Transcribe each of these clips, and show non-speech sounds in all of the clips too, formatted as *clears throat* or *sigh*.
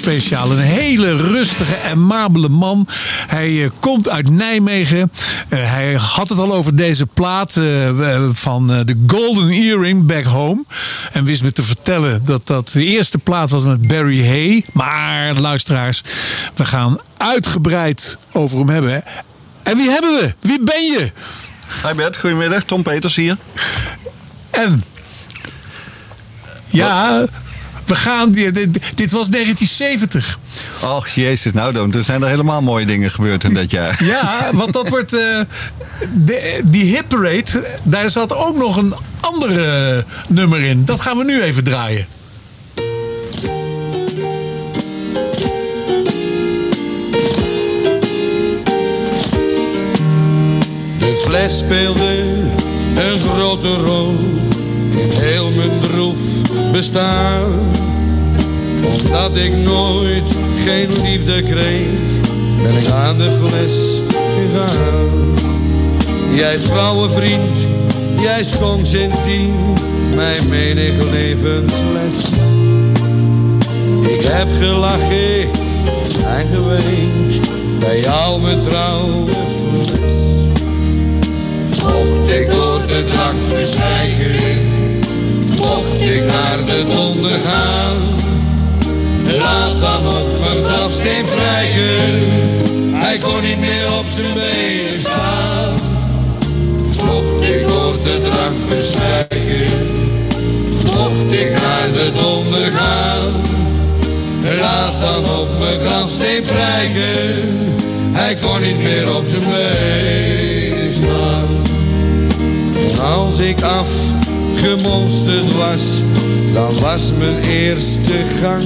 Speciaal. Een hele rustige, amabele man. Hij uh, komt uit Nijmegen. Uh, hij had het al over deze plaat uh, van de Golden Earring Back Home. En wist me te vertellen dat dat de eerste plaat was met Barry Hay. Maar luisteraars, we gaan uitgebreid over hem hebben. En wie hebben we? Wie ben je? Hi Bert, goedemiddag. Tom Peters hier. En? Ja, we gaan, dit, dit was 1970. Och jezus, nou dan. Er zijn er helemaal mooie dingen gebeurd in dat jaar. Ja, want dat wordt... Uh, de, die Hip Parade, daar zat ook nog een andere nummer in. Dat gaan we nu even draaien. Fles speelde een grote rol in heel mijn droef bestaan. Omdat ik nooit geen liefde kreeg, ben ik aan de fles gegaan. Jij trouwe vriend, Jij schonk sindsdien mijn menig levensles. Ik heb gelachen en geweend bij jou mijn trouwe fles. Mocht ik door de drank bezwijken, mocht ik naar de donder gaan. Laat dan op mijn grafsteen prijken, hij kon niet meer op zijn benen staan. Mocht ik door de drank bezwijken, mocht ik naar de donder gaan. Laat dan op mijn grafsteen prijken, hij kon niet meer op zijn benen staan. Als ik afgemonsterd was, dan was mijn eerste gang.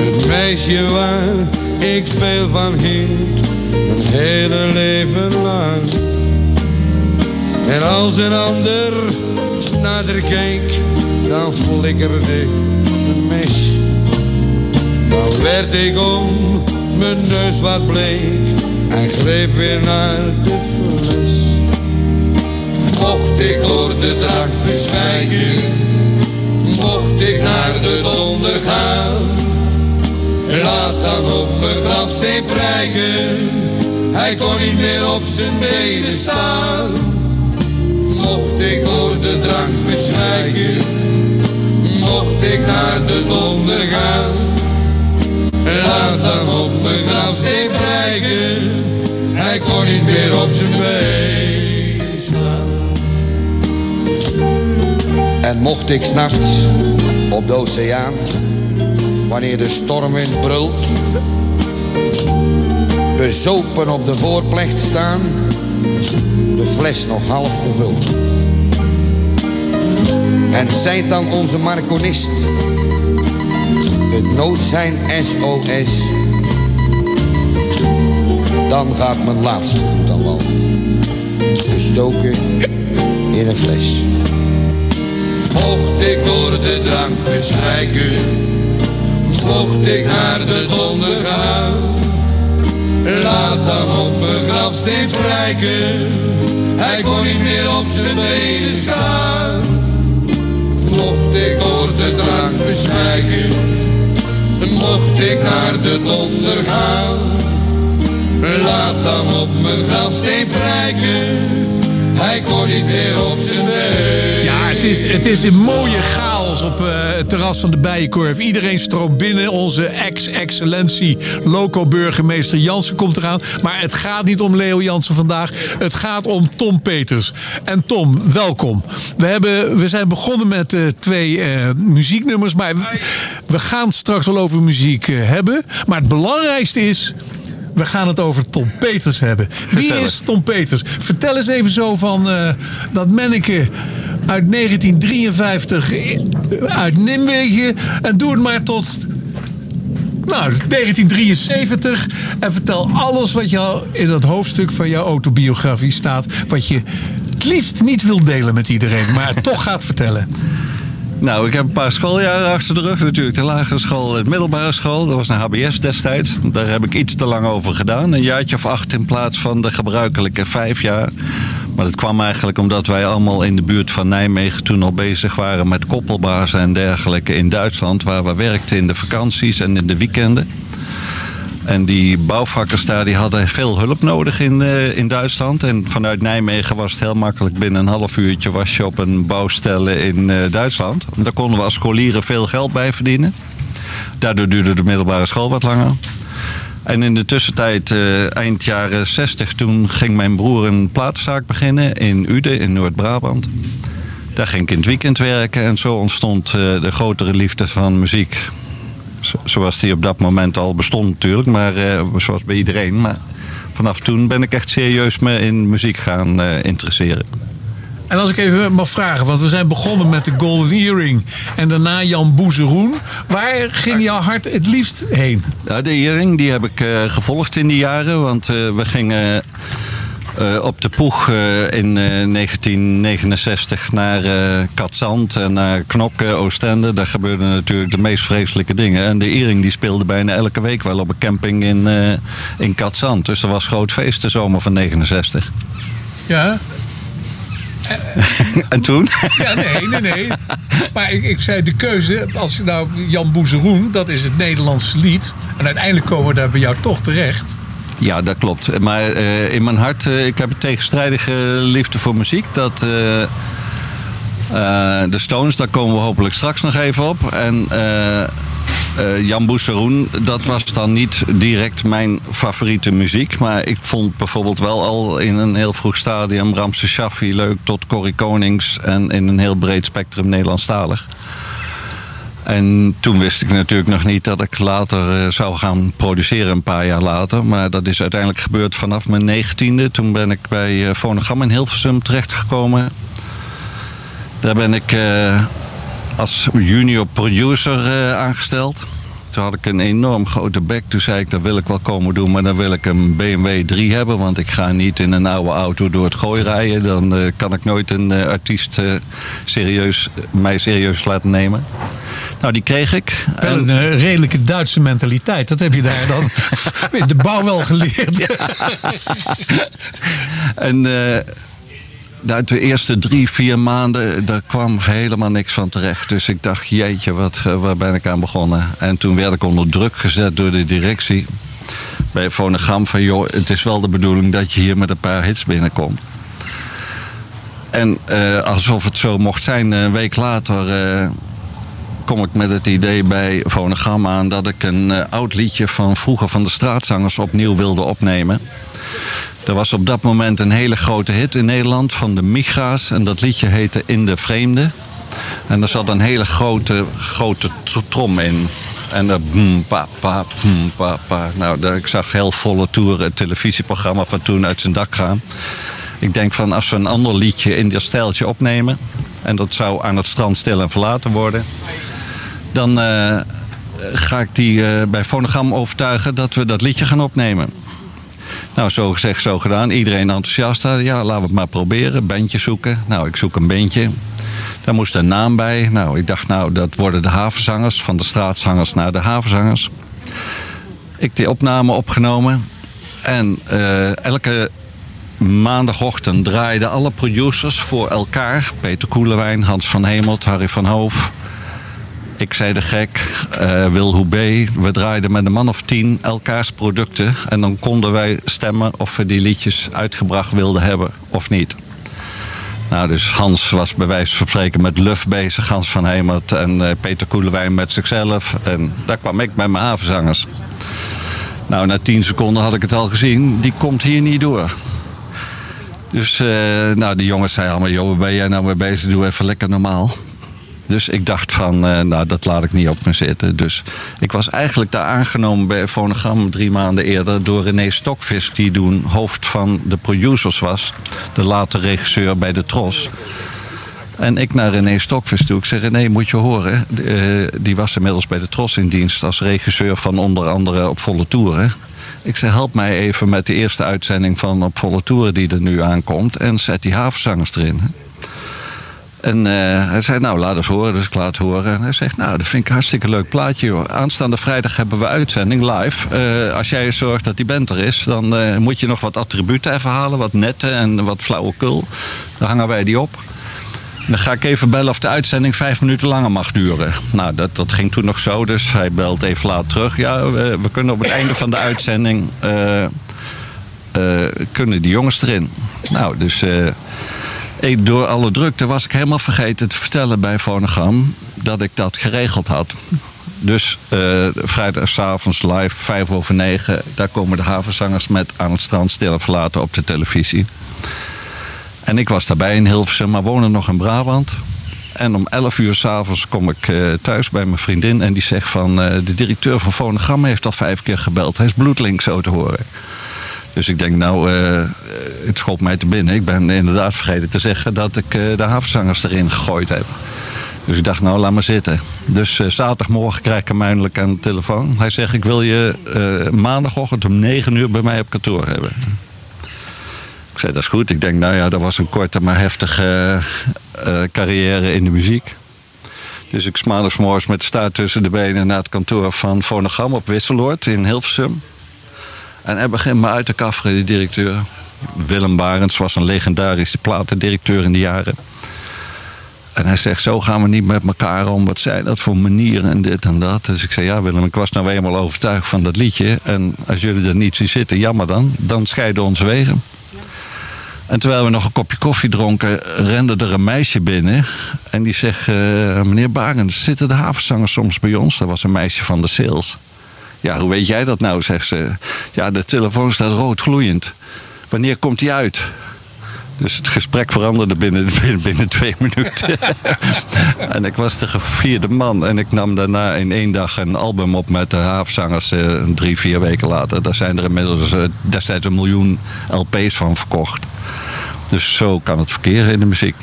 Het meisje waar ik veel van hield, mijn hele leven lang. En als een ander nader keek, dan flikkerde een mes. Dan werd ik om mijn neus wat bleek en greep weer naar de fles. Mocht ik door de drank bezwijken, mocht ik naar de donder gaan. Laat dan op mijn grafsteen prijken, hij kon niet meer op zijn benen staan. Mocht ik door de drank bezwijken, mocht ik naar de donder gaan. Laat dan op mijn grafsteen prijken, hij kon niet meer op zijn benen staan. En mocht ik s'nachts op de oceaan, wanneer de stormwind brult, bezopen op de voorplecht staan, de fles nog half gevuld. En zijt dan onze marconist, het noodzijn SOS, dan gaat mijn laatste goed aan wal, gestoken in een fles. Mocht ik door de drank bezwijken, mocht ik naar de donder gaan. Laat dan op mijn grafsteen prijken, hij kon niet meer op zijn benen staan. Mocht ik door de drank bezwijken, mocht ik naar de donder gaan. Laat dan op mijn grafsteen prijken, hij kon niet meer op zijn benen. Ja, het is, het is een mooie chaos op eh, het terras van de Bijenkorf. Iedereen stroomt binnen. Onze ex-excellentie loco-burgemeester Jansen komt eraan. Maar het gaat niet om Leo Jansen vandaag. Het gaat om Tom Peters. En Tom, welkom. We, hebben, we zijn begonnen met eh, twee eh, muzieknummers. Maar we, gaan straks wel over muziek hebben. Maar het belangrijkste is... We gaan het over Tom Peters hebben. Wie is Tom Peters? Vertel eens even zo van eh, dat manneke uit 1953 uit Nijmegen. En doe het maar tot nou, 1973. En vertel alles wat je in dat hoofdstuk van jouw autobiografie staat. Wat je het liefst niet wil delen met iedereen, maar toch gaat vertellen. Nou, ik heb een paar schooljaren achter de rug. Natuurlijk de lagere school de middelbare school. Dat was een HBS destijds. Daar heb ik iets te lang over gedaan. Een jaartje of acht in plaats van de gebruikelijke vijf jaar. Maar dat kwam eigenlijk omdat wij allemaal in de buurt van Nijmegen toen al bezig waren met koppelbazen en dergelijke in Duitsland. Waar we werkten in de vakanties en in de weekenden. En die bouwvakkers daar die hadden veel hulp nodig in, eh, in Duitsland. En vanuit Nijmegen was het heel makkelijk. Binnen een half uurtje was je op een bouwstelle in eh, Duitsland. Daar konden we als scholieren veel geld bij verdienen. Daardoor duurde de middelbare school wat langer. En in de tussentijd, eh, eind jaren 60, toen ging mijn broer een platenzaak beginnen in Uden in Noord-Brabant. Daar ging ik in het weekend werken en zo ontstond de grotere liefde van muziek. Zo- Zoals die op dat moment al bestond natuurlijk, maar eh, zoals bij iedereen. Maar vanaf toen ben ik echt serieus me in muziek gaan eh, interesseren. En als ik even mag vragen, want we zijn begonnen met de Golden Earring en daarna Jan Boezeroen. Waar ging jouw hart het liefst heen? Ja, de Earring die heb ik eh, gevolgd in die jaren, want we gingen eh, op de Poeg eh, in eh, 1969 naar eh Katzand en naar Knokke, Oostende. Daar gebeurden natuurlijk de meest vreselijke dingen. En de Earring die speelde bijna elke week wel op een camping in, in Katzand. Dus er was groot feest de zomer van 69. Ja. *laughs* en toen? Ja, nee, nee, nee. Maar ik, ik zei de keuze, als je nou Jan Boezeroen, dat is het Nederlandse lied. En uiteindelijk komen we daar bij jou toch terecht. Ja, dat klopt. Maar eh, in mijn hart, uh, ik heb een tegenstrijdige liefde voor muziek. Dat, uh, de Stones, daar komen we hopelijk straks nog even op. En Jan Boeseroen, dat was dan niet direct mijn favoriete muziek. Maar ik vond bijvoorbeeld wel al in een heel vroeg stadium Ramse Shaffi leuk tot Corrie Konings. En in een heel breed spectrum Nederlandstalig. En toen wist ik natuurlijk nog niet dat ik later zou gaan produceren een paar jaar later. Maar dat is uiteindelijk gebeurd vanaf mijn negentiende. Toen ben ik bij uh, Fonogam in Hilversum terechtgekomen. Daar ben ik uh, als junior producer aangesteld. Toen had ik een enorm grote bek. Toen zei ik, dat wil ik wel komen doen, maar dan wil ik een BMW 3 hebben. Want ik ga niet in een oude auto door het gooi rijden. Dan uh, kan ik nooit een uh, artiest uh, serieus, mij serieus laten nemen. Nou, die kreeg ik. Wel een en... redelijke Duitse mentaliteit. Dat heb je daar dan *laughs* in de bouw wel geleerd. Ja. en uit de eerste drie, vier maanden, daar kwam helemaal niks van terecht. Dus ik dacht, jeetje, wat, waar ben ik aan begonnen? En toen werd ik onder druk gezet door de directie. Bij Fonogam van, joh, het is wel de bedoeling dat je hier met een paar hits binnenkomt. En uh, alsof het zo mocht zijn, een week later uh, kom ik met het idee bij Fonogam aan... dat ik een oud liedje van vroeger van de straatzangers opnieuw wilde opnemen. Er was op dat moment een hele grote hit in Nederland van de Migra's. En dat liedje heette In de Vreemde. En er zat een hele grote, grote trom in. En dat pa, pa, pa, pa. Nou, ik zag heel volle tour het televisieprogramma van toen uit zijn dak gaan. Ik denk van als we een ander liedje in dat stijltje opnemen... en dat zou aan het strand stil en verlaten worden... dan uh, ga ik die uh, bij Fonogram overtuigen dat we dat liedje gaan opnemen. Nou, zo gezegd, zo gedaan. Iedereen enthousiast. Ja, laten we het maar proberen. Bandje zoeken. Nou, ik zoek een bandje. Daar moest een naam bij. Nou, ik dacht, nou, dat worden de havenzangers. Van de straatzangers naar de havenzangers. Ik die opname opgenomen. En uh, elke maandagochtend draaiden alle producers voor elkaar. Peter Koelewijn, Hans van Hemelt, Harry van Hoof. Ik zei de gek, uh, Wil Hoebe. We draaiden met een man of tien elkaars producten. En dan konden wij stemmen of we die liedjes uitgebracht wilden hebben of niet. Nou, dus Hans was bij wijze van spreken met Luf bezig, Hans van Hemert. En uh, Peter Koelewijn met zichzelf. En daar kwam ik met mijn havenzangers. Nou, na tien seconden had ik het al gezien. Die komt hier niet door. Dus uh, nou, die jongens zeiden allemaal... joh, waar ben jij nou mee bezig? Doe even lekker normaal. Dus ik dacht van, uh, nou dat laat ik niet op me zitten. Dus ik was eigenlijk daar aangenomen bij Fonogram drie maanden eerder... door René Stokvis, die toen hoofd van de producers was. De later regisseur bij de Tros. En ik naar René Stokvis toe. Ik zei, René, moet je horen. Uh, die was inmiddels bij de Tros in dienst als regisseur van onder andere Op Volle Toeren. Ik zei, help mij even met de eerste uitzending van Op Volle Toeren die er nu aankomt. En zet die havenzangers erin. En uh, hij zei, nou, laat eens horen. Dus ik laat horen. En hij zegt, nou, dat vind ik een hartstikke leuk plaatje. Joh. Aanstaande vrijdag hebben we uitzending live. Uh, als jij zorgt dat die band er is, dan uh, moet je nog wat attributen even halen. Wat netten en wat flauwekul. Dan hangen wij die op. Dan ga ik even bellen of de uitzending vijf minuten langer mag duren. Nou, dat, dat ging toen nog zo. Dus hij belt even laat terug. Ja, we, we kunnen op het einde van de uitzending... kunnen die jongens erin. Nou, dus door alle drukte was ik helemaal vergeten te vertellen bij Fonogram dat ik dat geregeld had. Dus uh, vrijdagavond live, vijf over negen, daar komen de havenzangers met aan het strand stil verlaten op de televisie. En ik was daarbij in Hilversum, maar woonde nog in Brabant. En om 11 uur s'avonds kom ik uh, thuis bij mijn vriendin en die zegt van uh, de directeur van Fonogram heeft al vijf keer gebeld. Hij is bloedlink zo te horen. Dus ik denk, nou, uh, het schopt mij te binnen. Ik ben inderdaad vergeten te zeggen dat ik uh, de havenzangers erin gegooid heb. Dus ik dacht, nou, laat maar zitten. Dus zaterdagmorgen krijg ik hem eindelijk aan de telefoon. Hij zegt, ik wil je maandagochtend om 9 uur bij mij op kantoor hebben. Ik zei, dat is goed. Ik denk, nou ja, dat was een korte maar heftige carrière in de muziek. Dus ik maandagsmorgens met staart tussen de benen naar het kantoor van Fonogram op Wisseloord in Hilversum. En hij begint me uit te kafferen, die directeur. Willem Barends was een legendarische platendirecteur in de jaren. En hij zegt, zo gaan we niet met elkaar om. Wat zijn dat voor manieren en dit en dat. Dus ik zei, ja Willem, ik was nou eenmaal overtuigd van dat liedje. En als jullie er niet zien zitten, jammer dan. Dan scheiden onze wegen. En terwijl we nog een kopje koffie dronken, rende er een meisje binnen. En die zegt, eh, meneer Barends, zitten de havenzangers soms bij ons? Dat was een meisje van de sales. Ja, hoe weet jij dat nou, zegt ze. Ja, de telefoon staat rood gloeiend. Wanneer komt die uit? Dus het gesprek veranderde binnen, *laughs* binnen, binnen twee minuten. *laughs* en ik was de vierde man. En ik nam daarna in één dag een album op met de haafzangers eh, drie, vier weken later. Daar zijn er inmiddels eh, destijds een miljoen LP's van verkocht. Dus zo kan het verkeren in de muziek.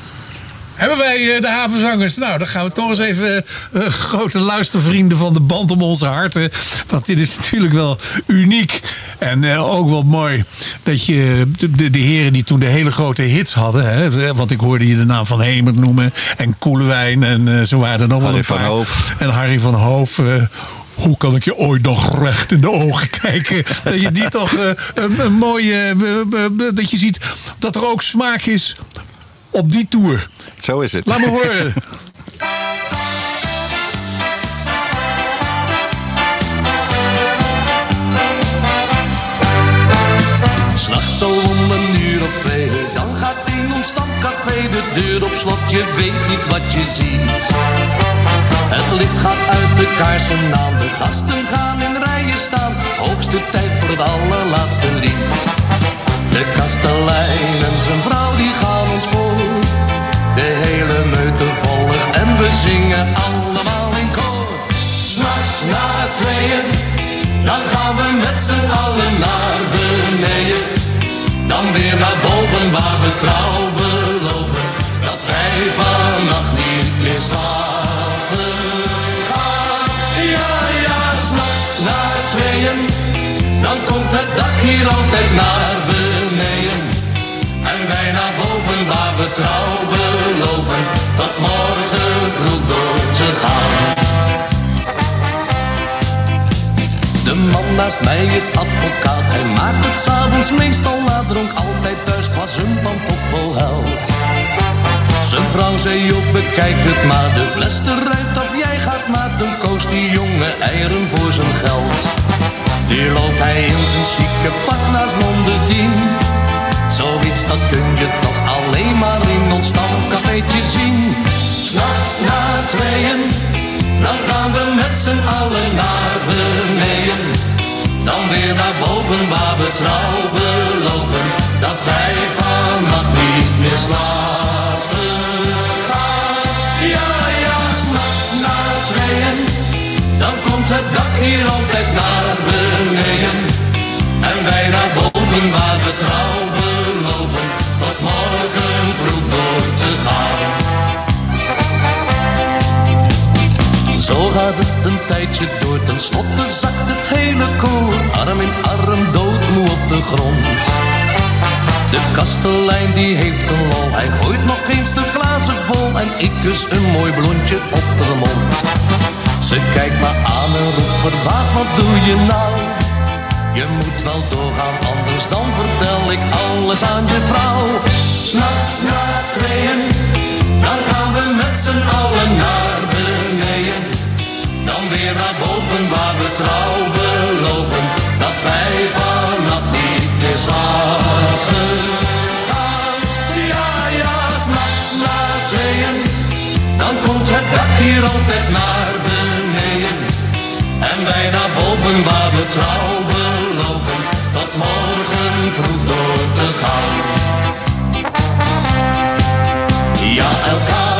Hebben wij eh, de havenzangers? Nou, dan gaan we toch eens even uh, grote luistervrienden van de band om onze harten. Want dit is natuurlijk wel uniek. En uh, ook wel mooi dat je de, de, heren die toen de hele grote hits hadden. Hè, want ik hoorde je de naam van Hemert noemen. En Koelewijn. En uh, zo waren er nog wel een paar. Van. En Harry van Hoof hoe kan ik je ooit nog recht in de ogen *laughs* kijken? Dat je die toch uh, een, een, mooie. Uh, dat je ziet dat er ook smaak is op die tour. Zo is het. Laat me horen. *laughs* S'nachts zo om een uur of twee, dan gaat in ons stamcafé de deur op slot. Je weet niet wat je ziet. Het licht gaat uit de kaarsen aan, de gasten gaan in rijen staan. Hoogste tijd voor het allerlaatste lied. De kastelein en zijn vrouw die gaan ons voor. De hele meute volgt en we zingen allemaal in koor. S'nachts na tweeën, dan gaan we met z'n allen naar beneden. Dan weer naar boven waar we trouw beloven. Dat wij vannacht niet meer slapen. Ja, ja, s'nachts na tweeën, dan komt het dak hier altijd naar beneden. Wij naar boven waar we trouw beloven, tot morgen vroeg door te gaan. De man naast mij is advocaat, hij maakt het s'avonds meestal na dronk, altijd thuis pas een pantoffel held. Zijn vrouw zei ook bekijk het maar, de fles eruit of jij gaat maar, dan koos die jonge eieren voor zijn geld. Nu loopt hij in zijn chique pak naast Mondedien. Zoiets dat kun je toch alleen maar in ons stamcafeetje zien. S'nachts na tweeën, dan gaan we met z'n allen naar beneden. Dan weer naar boven waar we trouw beloven. Dat wij vannacht niet meer slapen. Ja, ja, s'nachts na tweeën, dan komt het dak hier altijd naar beneden. En wij naar boven waar we tijdje door, ten slotte zakt het hele koor, arm in arm doodmoe op de grond. De kastelein die heeft een lol, hij gooit nog eens de glazen vol en ik kus een mooi blondje op de mond. Ze kijkt me aan en roept verbaasd, wat doe je nou? Je moet wel doorgaan, anders dan vertel ik alles aan je vrouw. S'nachts na tweeën, dan gaan we met z'n allen naar beneden. Dan weer naar boven waar we trouw beloven, dat wij vannacht niet meer slapen. Ja, ja, s'nachts dan komt het dak hier altijd naar beneden. En wij naar boven waar we trouw beloven, tot morgen vroeg door te gaan. Ja, elkaar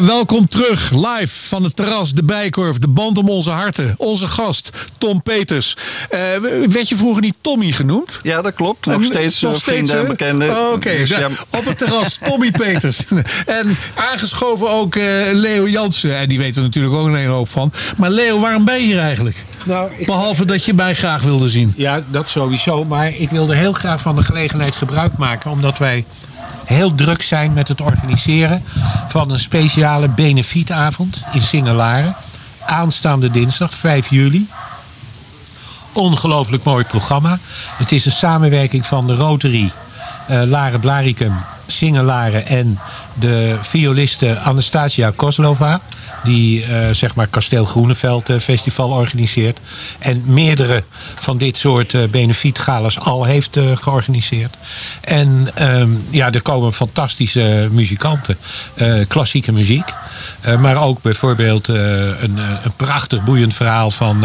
Ja, welkom terug. Live van het terras, de Bijkorf, de band om onze harten. Onze gast, Tom Peters. Eh, werd je vroeger niet Tommy genoemd? Ja, dat klopt. Nog steeds nog eh, vrienden en bekenden. Oh, Oké, Dus ja, op het terras Tommy *laughs* Peters. En aangeschoven ook eh, Leo Jansen. En die weet er natuurlijk ook een hele hoop van. Maar Leo, waarom ben je hier eigenlijk? Nou, ik, Behalve dat je mij graag wilde zien. ja, dat sowieso. Maar ik wilde heel graag van de gelegenheid gebruik maken. Omdat wij heel druk zijn met het organiseren van een speciale benefietavond in Singelaren. aanstaande dinsdag 5 juli. Ongelooflijk mooi programma. Het is een samenwerking van de Rotary, eh Laren Blaricum, Singen Laren en de violiste Anastasia Kozlova. Die eh, zeg maar Kasteel Groeneveld eh, Festival organiseert. En meerdere van dit soort eh, benefietgalas al heeft georganiseerd. En ehm, ja, er komen fantastische muzikanten. Klassieke muziek. Maar ook bijvoorbeeld een, een prachtig boeiend verhaal van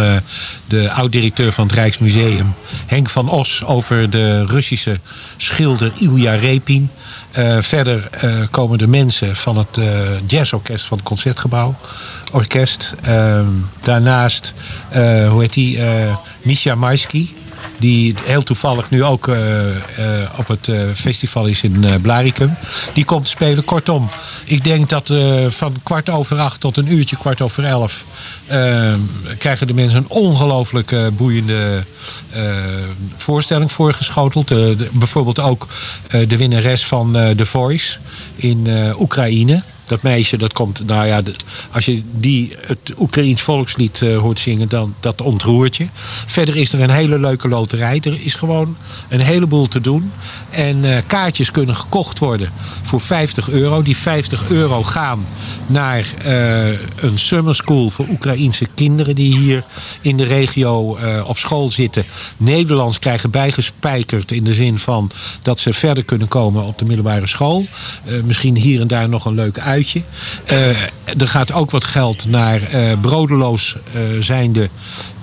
de oud-directeur van het Rijksmuseum. Henk van Os over de Russische schilder Ilja Repin. Eh, verder eh, komen de mensen van het eh, jazzorkest van het Concertgebouw. Orkest. Ehm, daarnaast, hoe heet die? Misha Maisky. Die heel toevallig nu ook eh, eh, op het eh, festival is in Blaricum. Die komt spelen. Kortom, ik denk dat van kwart over acht tot een uurtje kwart over elf... krijgen de mensen een ongelooflijk boeiende voorstelling voorgeschoteld. Bijvoorbeeld ook de winnares van The Voice in Oekraïne. Dat meisje, dat komt, nou ja, als je die het Oekraïens volkslied eh, hoort zingen, dan dat ontroert je. Verder is er een hele leuke loterij. Er is gewoon een heleboel te doen. En eh, kaartjes kunnen gekocht worden voor 50 euro. Die 50 euro gaan naar eh, een summer school voor Oekraïense kinderen die hier in de regio op school zitten. Nederlands krijgen bijgespijkerd in de zin van dat ze verder kunnen komen op de middelbare school. Misschien hier en daar nog een leuk Eh, er gaat ook wat geld naar eh brodeloos eh, zijnde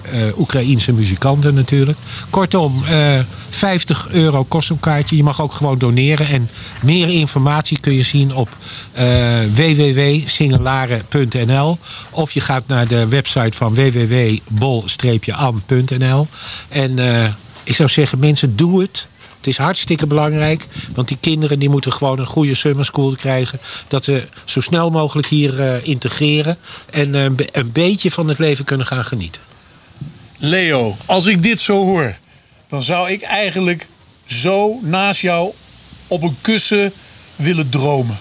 eh Oekraïense muzikanten natuurlijk. Kortom, eh 50 euro kost een kaartje. Je mag ook gewoon doneren. En meer informatie kun je zien op eh www.singelaren.nl Of je gaat naar de website van www.bol-an.nl En ik zou zeggen, mensen, doe het. Het is hartstikke belangrijk, want die kinderen die moeten gewoon een goede summer school krijgen. Dat ze zo snel mogelijk hier eh, integreren en eh, een be- een beetje van het leven kunnen gaan genieten. Leo, als ik dit zo hoor, dan zou ik eigenlijk zo naast jou op een kussen willen dromen.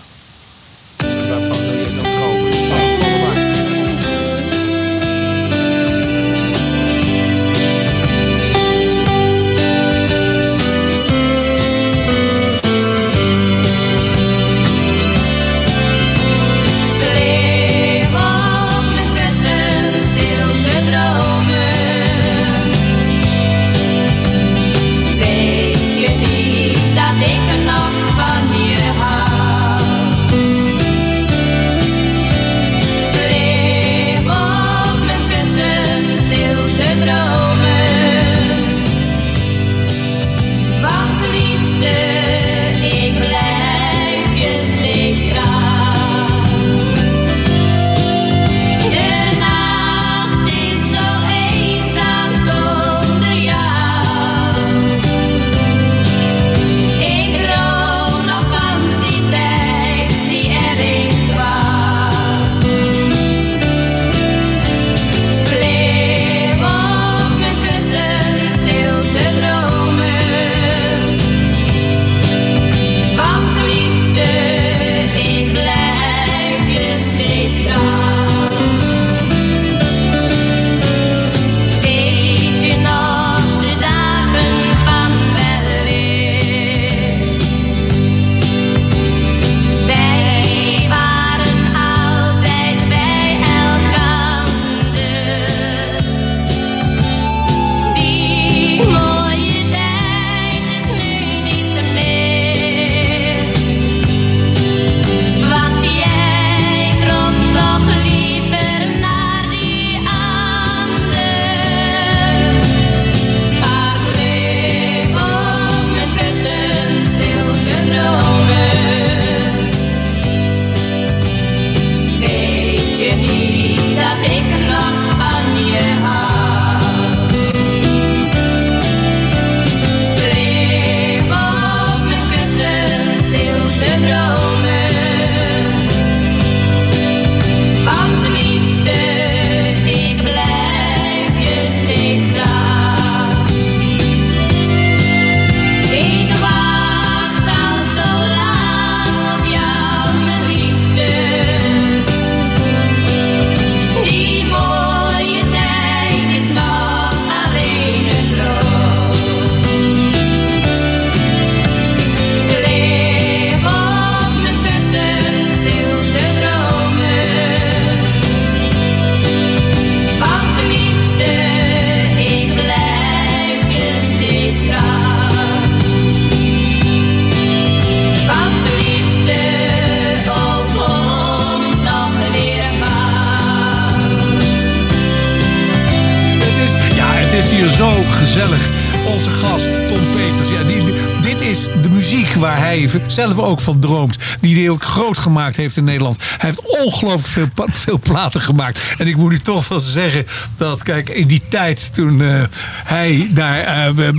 Zelf ook van droomt. Die hij ook groot gemaakt heeft in Nederland. Hij heeft ongelooflijk veel, veel platen gemaakt. En ik moet u toch wel zeggen dat, kijk, in die tijd toen eh, hij daar... eh,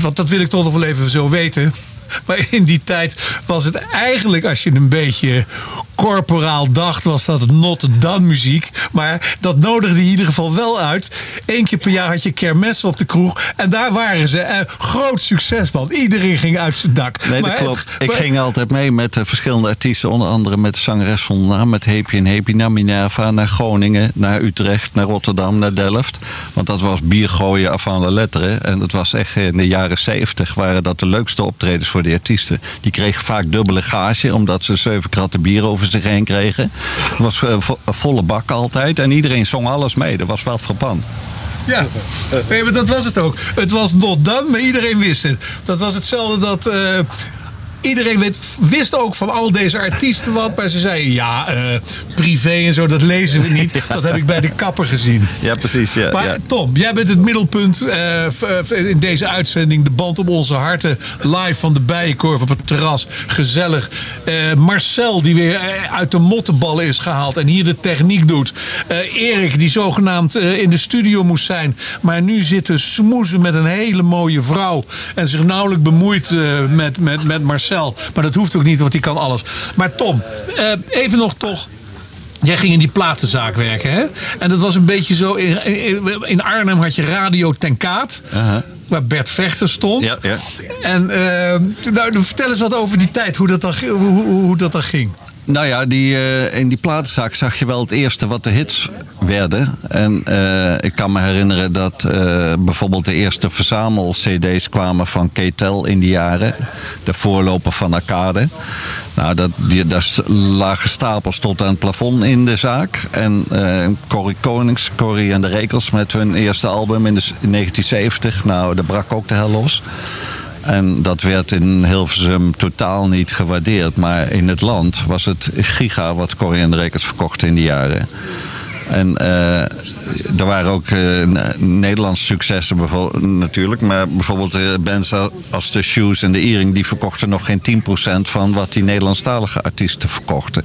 want dat wil ik toch nog wel even zo weten. Maar in die tijd was het eigenlijk, als je een beetje corporaal dacht, was dat not done muziek. Maar dat nodigde in ieder geval wel uit. Eén keer per jaar had je kermessen op de kroeg. En daar waren ze. Eh, groot succes, man. Iedereen ging uit zijn dak. Nee, Maar dat het- klopt. Ik maar- ging altijd mee met eh, verschillende artiesten. Onder andere met de zangeres zonder naam. Met Happy en Happy naar Minerva, naar Groningen, naar Utrecht, naar Rotterdam, naar Delft. Want dat was bier gooien af aan de letteren. En het was echt in de jaren zeventig waren dat de leukste optredens voor de artiesten. Die kregen vaak dubbele gage, omdat ze zeven kratten bier over heen kregen. Het was eh, een volle bak altijd. En iedereen zong alles mee. Dat was wel frappant. Ja, nee, maar dat was het ook. Het was not done, maar iedereen wist het. Dat was hetzelfde dat... eh, Iedereen weet, wist ook van al deze artiesten wat, maar ze zeiden ja, eh, privé en zo, dat lezen we niet. *laughs* Dat heb ik bij de kapper gezien. Ja, precies. Ja, Maar ja. Tom, jij bent het middelpunt eh, v- in deze uitzending. De band op onze harten. Live van de Bijenkorf op het terras. Gezellig. Eh, Marcel, die weer eh, uit de mottenballen is gehaald. En hier de techniek doet. Eh, Erik, die zogenaamd eh, in de studio moest zijn. Maar nu zit te smoezen met een hele mooie vrouw. En zich nauwelijks bemoeit eh, met, met, met Marcel. Maar dat hoeft ook niet, want die kan alles. Maar Tom, eh, even nog toch. Jij ging in die platenzaak werken, hè? En dat was een beetje zo... In, in, Arnhem had je Radio Ten Kaat. Waar Bert Vechter stond. Ja, ja. En eh, nou, vertel eens wat over die tijd. Hoe dat dan, hoe, hoe, hoe dat dan ging. Nou ja, die, eh, in die platenzaak zag je wel het eerste wat de hits werden. En eh, ik kan me herinneren dat eh, bijvoorbeeld de eerste verzamel-cd's kwamen van Ketel in die jaren. De voorloper van Arcade. Nou, dat, die, daar lagen stapels tot aan het plafond in de zaak. En Corrie Konings, Corrie en de Rekels met hun eerste album in, de, s- in 1970. Nou, daar brak ook de hel los. En dat werd in Hilversum totaal niet gewaardeerd. Maar in het land was het giga wat Corrie en de Rekers verkochten in die jaren. En eh, er waren ook eh, Nederlandse successen natuurlijk. Maar bijvoorbeeld eh, bands als de Shoes en de Earring... die verkochten nog geen 10% van wat die Nederlandstalige artiesten verkochten.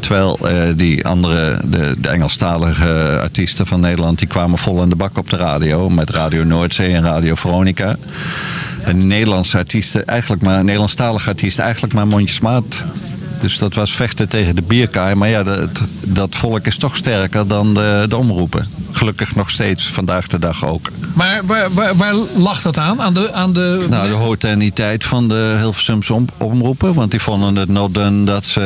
Terwijl die andere, de, de Engelstalige artiesten van Nederland... die kwamen vol in de bak op de radio. Met Radio Noordzee en Radio Veronica. En die Nederlandse artiesten, eigenlijk maar, Nederlandstalige artiesten, eigenlijk maar mondjesmaat. Dus dat was vechten tegen de bierkaai. Maar ja, dat, dat volk is toch sterker dan de, de omroepen. Gelukkig nog steeds, vandaag de dag ook. Maar waar, waar, waar lag dat aan? Aan de, aan de, Nou, de hoogteniteit van de Hilversumse om- omroepen. Want die vonden het not done dat ze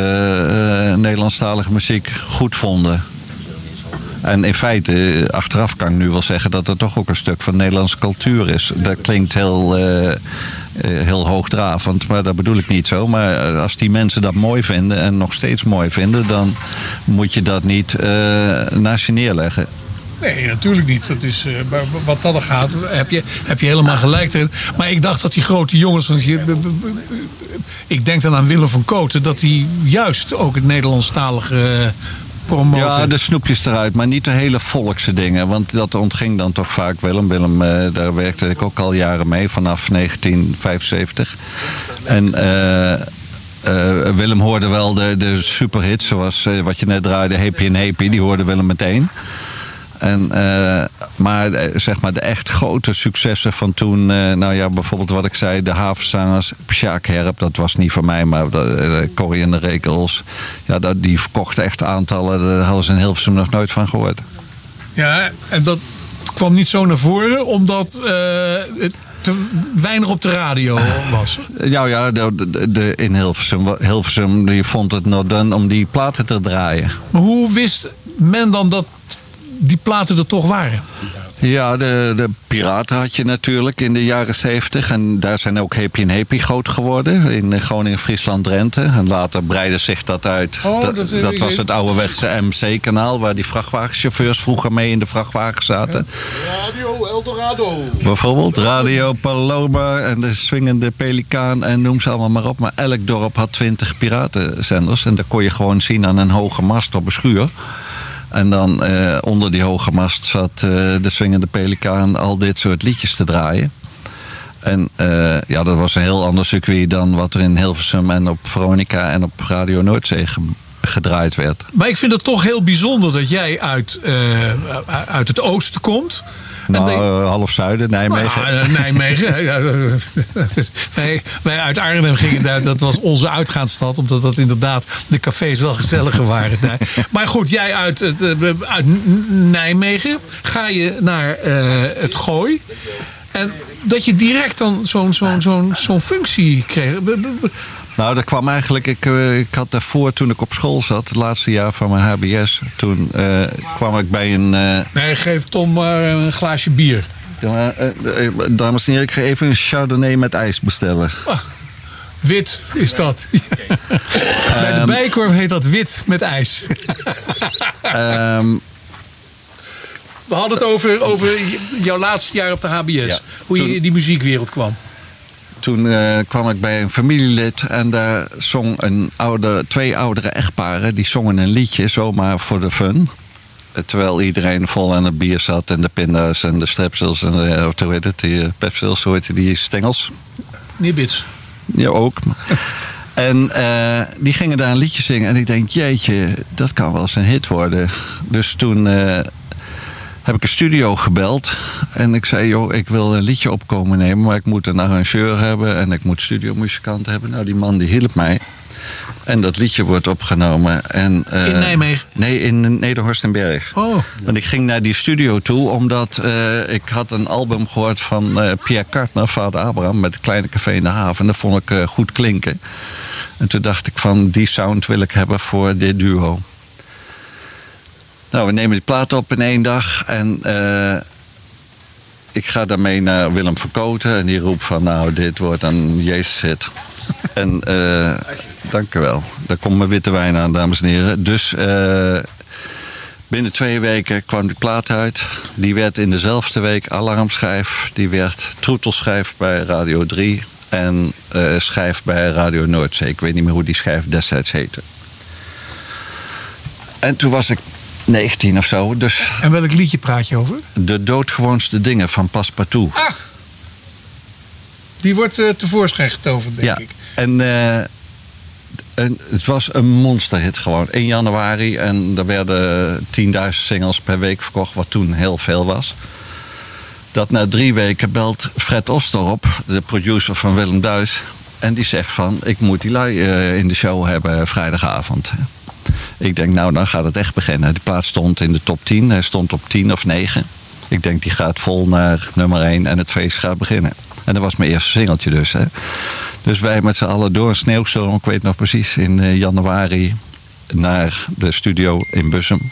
eh, Nederlandstalige muziek goed vonden. En in feite, eh, achteraf kan ik nu wel zeggen dat het toch ook een stuk van Nederlandse cultuur is. Dat klinkt heel, eh, eh, heel hoogdravend, maar dat bedoel ik niet zo. Maar als die mensen dat mooi vinden en nog steeds mooi vinden, dan moet je dat niet eh, naast je neerleggen. Nee, natuurlijk niet. Dat is, wat dat er gaat, heb je, heb je helemaal gelijk. Maar ik dacht dat die grote jongens... Want je, ik denk dan aan Willem van Koten... dat hij juist ook het Nederlandstalige Ja, de snoepjes eruit, maar niet de hele volkse dingen. Want dat ontging dan toch vaak Willem. Willem, eh, daar werkte ik ook al jaren mee, vanaf 1975. En eh, eh, Willem hoorde wel de, de superhits, zoals wat je net draaide, Happy en Happy, die hoorde Willem meteen. En, eh, maar eh, zeg maar de echt grote successen van toen, eh, nou ja, bijvoorbeeld wat ik zei, de havenzangers, Sjaak Herp, dat was niet van mij, maar Corrie en de Rekels, ja, dat, die verkochten echt aantallen, daar hadden ze in Hilversum nog nooit van gehoord. Ja, en dat kwam niet zo naar voren... omdat het te weinig op de radio was. *laughs* Ja, ja, de, de, de- in Hilversum, Hilversum die vond het not done om die platen te draaien. Maar hoe wist men dan dat die platen er toch waren? Ja, de, de piraten had je natuurlijk in de jaren zeventig. En daar zijn ook Happy en Happy groot geworden. In Groningen, Friesland, Drenthe. En later breidde zich dat uit. Oh, dat, dat was het ouderwetse MC-kanaal. Waar die vrachtwagenchauffeurs vroeger mee in de vrachtwagen zaten. Radio Eldorado. Bijvoorbeeld Radio Paloma en de swingende Pelikaan en noem ze allemaal maar op. Maar elk dorp had twintig piratenzenders. En daar kon je gewoon zien aan een hoge mast op een schuur. En dan eh, onder die hoge mast zat eh, de swingende Pelikaan al dit soort liedjes te draaien. En eh, ja, dat was een heel ander circuit dan wat er in Hilversum en op Veronica en op Radio Noordzee ge- gedraaid werd. Maar ik vind het toch heel bijzonder dat jij uit, eh, uit het oosten komt. Nou, eh, half zuiden, Nijmegen. Nou, eh, Nijmegen. *laughs* wij, uit Arnhem gingen daar. Dat was onze uitgaansstad. Omdat dat inderdaad de cafés wel gezelliger waren. daar. Maar goed, jij uit, het, uit Nijmegen. Ga je naar het Gooi. En dat je direct dan zo'n zo'n zo'n zo'n functie kreeg. Nou, dat kwam eigenlijk. Ik, eh, ik had daarvoor, toen ik op school zat, het laatste jaar van mijn HBS, toen eh, kwam ik bij een. eh, Nee, geef Tom maar een glaasje bier. dames en heren, ik ga even een Chardonnay met ijs bestellen. Wit is dat. *laughs* Bij de Bijkorf heet dat wit met ijs. Ehm, We hadden het over, over jouw laatste jaar op de HBS. Ja, hoe je in die muziekwereld kwam. Toen eh, kwam ik bij een familielid en daar zong een oude, twee oudere echtparen. Die zongen een liedje zomaar voor de fun. Eh, Terwijl iedereen vol aan het bier zat en de pinda's en de strepsels en de, of hoe heet het, die eh, pepsils, hoe heet die stengels. Nibbits. Ja, ook. En eh, die gingen daar een liedje zingen. En ik denk, jeetje, dat kan wel eens een hit worden. Dus toen eh, heb ik een studio gebeld. En ik zei, joh, ik wil een liedje opkomen nemen. Maar ik moet een arrangeur hebben. En ik moet studiomuzikant hebben. Nou, die man die hielp mij. En dat liedje wordt opgenomen. En, eh, In Nijmegen? Nee, in Nederhorst en Berg. Oh. Want ik ging naar die studio toe omdat eh, ik had een album gehoord van eh, Pierre Kartner, Vader Abraham, met het kleine café in de haven. En dat vond ik goed klinken. En toen dacht ik van die sound wil ik hebben voor dit duo. Nou, we nemen die plaat op in één dag en eh, ik ga daarmee naar Willem Verkoten en die roept van nou, dit wordt een Jezus hit. *laughs* En eh dank u wel. Daar komt mijn witte wijn aan, dames en heren. Dus eh, binnen twee weken kwam die plaat uit. Die werd in dezelfde week alarmschijf. Die werd troetelschijf bij Radio 3. En eh, schijf bij Radio Noordzee. Ik weet niet meer hoe die schijf destijds heette. En toen was ik 19 of zo. Dus En welk liedje praat je over? de doodgewoonste dingen van Passepartout. Ah! Die wordt eh, tevoorschijn getoverd, denk ja. ik. En, eh, en het was een monsterhit gewoon. 1 januari en er werden 10.000 singles per week verkocht, wat toen heel veel was. Dat na drie weken belt Fred Oster op, de producer van Willem Duis. En die zegt van, ik moet die lui eh, in de show hebben vrijdagavond. Ik denk, nou dan gaat het echt beginnen. Die plaat stond in de top 10. Hij stond op 10 of 9. Ik denk, die gaat vol naar nummer 1 en het feest gaat beginnen. En dat was mijn eerste singeltje dus. Hè. Dus wij met z'n allen door een sneeuwstorm, ik weet nog precies, in eh, januari naar de studio in Bussum.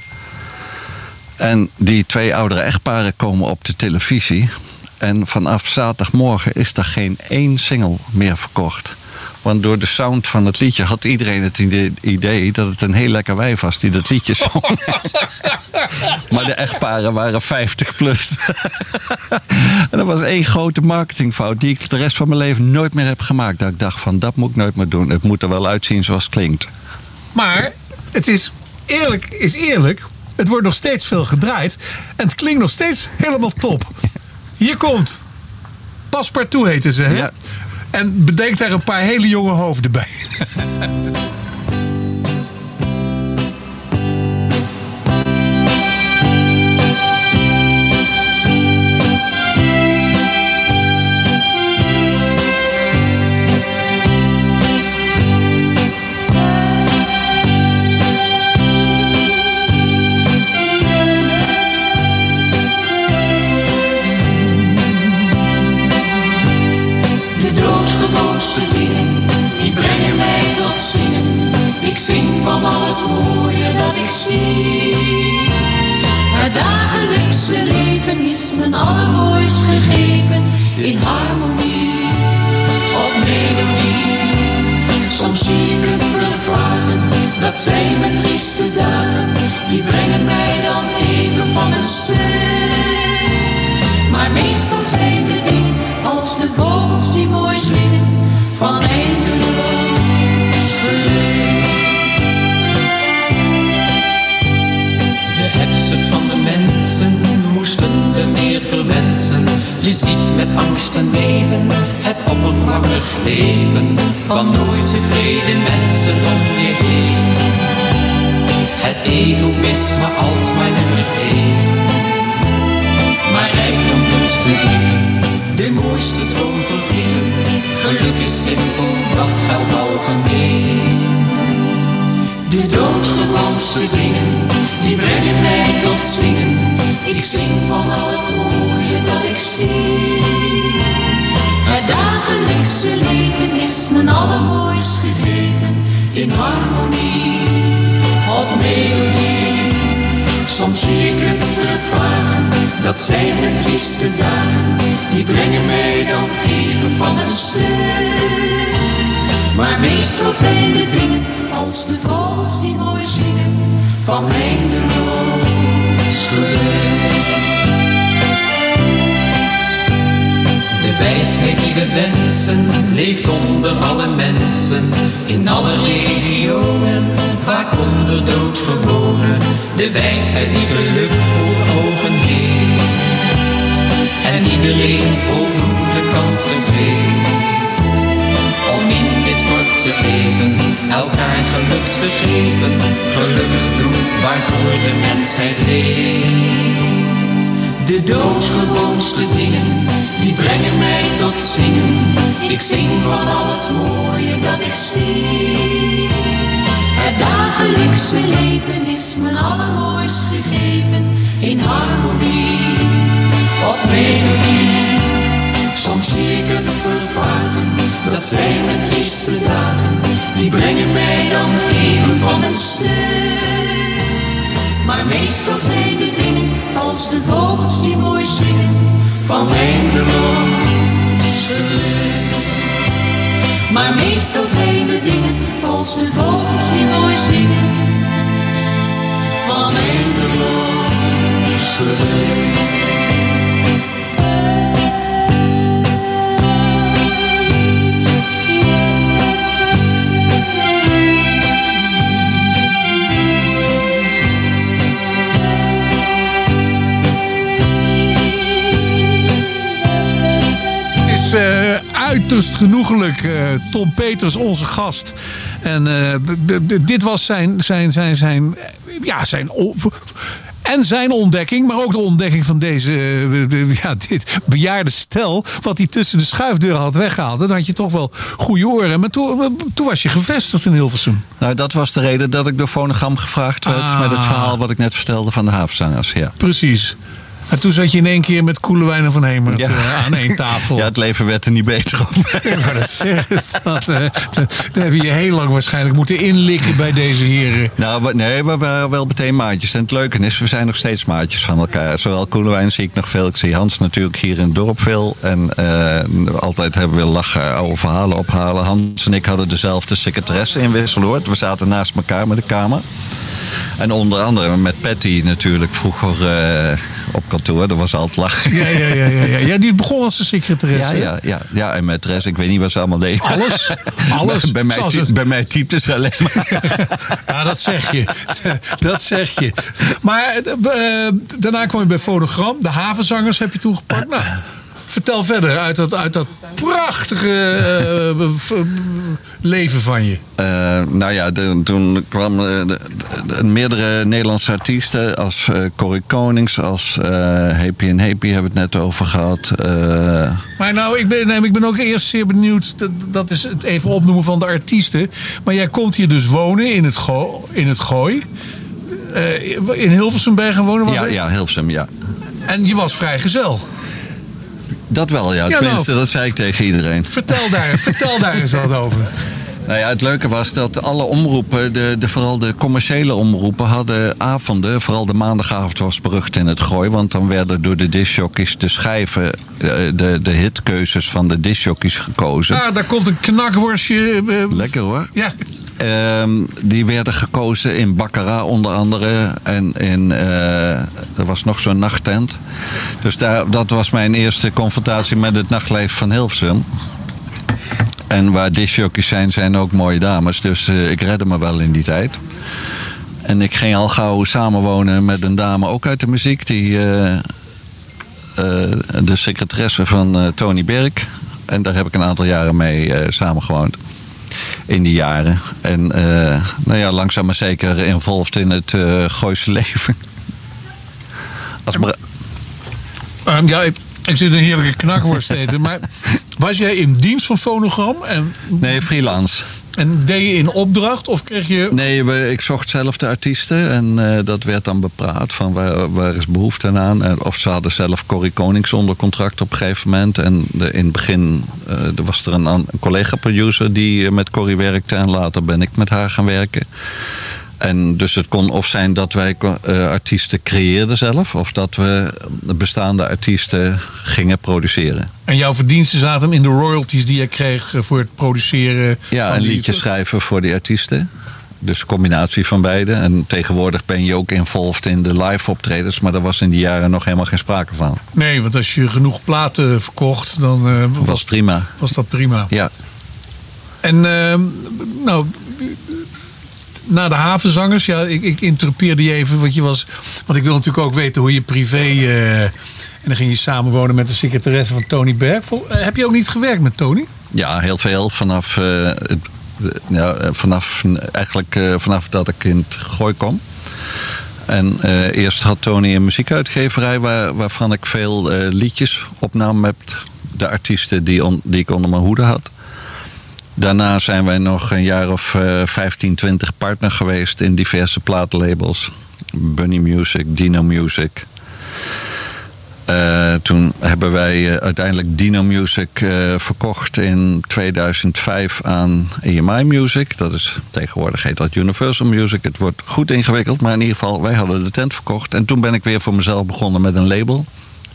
En die twee oudere echtparen komen op de televisie. En vanaf zaterdagmorgen is er geen één single meer verkocht. Want door de sound van het liedje had iedereen het ide- idee dat het een heel lekker wijf was die dat liedje zong. *laughs* maar de echtparen waren 50 plus. *laughs* en dat was één grote marketingfout die ik de rest van mijn leven nooit meer heb gemaakt. Dat ik dacht van dat moet ik nooit meer doen. Het moet er wel uitzien zoals het klinkt. Maar het is eerlijk, is eerlijk. Het wordt nog steeds veel gedraaid. En het klinkt nog steeds helemaal top. Hier komt. Paspartout heten ze, hè? Ja. En bedenk daar een paar hele jonge hoofden bij. *laughs* zie. Het dagelijkse leven is mijn allermooist gegeven in harmonie, op melodie. Soms zie ik het vervagen, dat zijn mijn trieste dagen, die brengen mij dan even van mijn stuk. Maar meestal zijn de dingen als de vogels die mooi zingen van eindeloos Je ziet met angst en beven het oppervlakkig leven van nooit tevreden mensen om je heen. Het egoïsme als mijn nummer één. Maar rijkdom doet bedriegen, de mooiste droom vervliegen. Geluk is simpel, dat geldt algemeen. De doodgewoonste dingen, die brengen mij tot zingen. Ik zing van al het mooie dat ik zie. Het dagelijkse leven is mijn allermooist gegeven in harmonie, op melodie. Soms zie ik het vervagen, dat zijn mijn trieste dagen, die brengen mij dan even van een stuk. Maar meestal zijn de dingen als de vogels die mooi zingen, van eindeloos geluk. De wijsheid die we wensen, leeft onder alle mensen, in alle regionen, vaak onder doodgewonen. De wijsheid die geluk voor ogen heeft, en iedereen voldoende kansen geeft. Korte leven elkaar geluk te geven, gelukkig doen waarvoor de mensheid leeft. De doodgewoonste dingen, die brengen mij tot zingen. Ik zing van al het mooie dat ik zie. Het dagelijkse leven is mijn allermooist gegeven. In harmonie, op melodie. Soms zie ik het dat zijn mijn trieste dagen. Die brengen mij dan even van mijn stuk. Maar meestal zijn de dingen als de vogels die mooi zingen van eindeloos geluk. Maar meestal zijn de dingen als de vogels die mooi zingen van eindeloos geluk. Is eh, uiterst genoeglijk. eh, Tom Peters, onze gast. En eh, dit was zijn, zijn, zijn, zijn, ja, zijn en zijn ontdekking, maar ook de ontdekking van deze, de- ja, dit bejaarde stel. Wat hij tussen de schuifdeuren had weggehaald. Dan had je toch wel goede oren. Maar toen, toen was je gevestigd in Hilversum. Nou, dat was de reden dat ik door Fonogram gevraagd werd Ah. met het verhaal wat ik net vertelde van de havenzangers. Ja. Precies. En toen zat je in één keer met Koelewijn en Van Hemert Ja. eh, aan één tafel. *laughs* Ja, het leven werd er niet beter op. *laughs* Wou dat. Dat, eh, dat- heb je heel lang waarschijnlijk moeten inlikken bij deze heren. Nou, nee, we waren wel meteen maatjes. En het leuke is, we zijn nog steeds maatjes van elkaar. Zowel Koelewijn zie ik nog veel. Ik zie Hans natuurlijk hier in het dorp veel. En eh, altijd hebben we lachen, oude verhalen ophalen. Hans en ik hadden dezelfde secretaresse in Wisseloord. We zaten naast elkaar met de kamer. En onder andere met Patty natuurlijk vroeger eh, op kantoor. Dat was altijd lachen. Ja, ja, ja, ja, ja. ja die begon als een Ja, secretaresse. ja, ja, ja, en met Res, ik weet niet wat ze allemaal deden. Alles? *laughs* Alles? bij, mij, Zoals bij mij typte ze alleen maar. *laughs* Ja, dat zeg je. *laughs* Dat zeg je. Maar eh, daarna kwam je bij Fonogram. De havenzangers heb je toegepakt. Nou, vertel verder uit dat, uit dat prachtige eh, v- leven van je. Eh, nou ja, de- toen kwamen eh, de- meerdere Nederlandse artiesten als eh Corrie Konings, als eh Happy en Happy hebben we het net over gehad. Eh, Maar nou, ik ben, nee, ik ben ook eerst zeer benieuwd. Dat, dat is het even opnoemen van de artiesten. Maar jij komt hier dus wonen in het, Go, in het Gooi. Eh, in Hilversum ben je gaan wonen. ja, ja, Hilversum, ja. En je was vrijgezel. Dat wel, ja. Tenminste, dat zei ik tegen iedereen. Vertel daar, *laughs* vertel daar eens wat over. Nou ja, het leuke was dat alle omroepen, de, de, vooral de commerciële omroepen, hadden avonden. Vooral de maandagavond was berucht in het gooi. Want dan werden door de discjockeys de schijven, eh, de, de hitkeuzes van de discjockeys gekozen. Ah, daar komt een knakworstje. eh, Lekker hoor. ja, Ehm, die werden gekozen in Baccarat onder andere. En in, eh, er was nog zo'n nachttent. Dus daar, dat was mijn eerste confrontatie met het nachtleven van Hilversum. En waar discjockeys zijn, zijn ook mooie dames. Dus eh, ik redde me wel in die tijd. En ik ging al gauw samenwonen met een dame, ook uit de muziek, die eh, de secretaresse van Tony Berg. En daar heb ik een aantal jaren mee samengewoond. In die jaren. En eh, nou ja, langzaam maar zeker involved in het eh Gooise leven. Als Ehm, ja, ik, ik zit een heerlijke knakworst te eten. Maar was jij in dienst van Fonogram? En, nee, freelance. En deed je in opdracht? Of kreeg je... Nee, ik zocht zelf de artiesten en eh, dat werd dan bepraat van waar, waar is behoefte aan. Of ze hadden zelf Corrie Konings onder contract op een gegeven moment. En de, in het begin eh, was er een, een collega-producer die eh, met Corrie werkte en later ben ik met haar gaan werken. En dus het kon of zijn dat wij eh, artiesten creëerden zelf, of dat we bestaande artiesten gingen produceren. En jouw verdiensten zaten hem in de royalties die je kreeg eh, voor het produceren Ja, van liedje schrijven voor die artiesten. Dus een combinatie van beide. En tegenwoordig ben je ook involved in de live optredens. Maar daar was in die jaren nog helemaal geen sprake van. Nee, want als je genoeg platen verkocht, dan was, Was prima. was dat prima. Ja. En ehm, nou, na de havenzangers, ja, ik, ik interrupeerde die even, want je was, want ik wil natuurlijk ook weten hoe je privé. eh, en dan ging je samenwonen met de secretaresse van Tony Berg. Eh, heb je ook niet gewerkt met Tony? Ja, heel veel. Vanaf, eh, ja, vanaf, eigenlijk, vanaf dat ik in het gooi kwam. En eerst had Tony een muziekuitgeverij waar, waarvan ik veel liedjes opnam met de artiesten die, on- die ik onder mijn hoede had. Daarna zijn wij nog een jaar of eh 15, 20 partner geweest in diverse plaatlabels. Bunny Music, Dino Music. Eh, toen hebben wij eh, uiteindelijk Dino Music eh, verkocht in 2005 aan EMI Music. Dat is tegenwoordig heet dat Universal Music. Het wordt goed ingewikkeld, maar in ieder geval, wij hadden de tent verkocht. En toen ben ik weer voor mezelf begonnen met een label.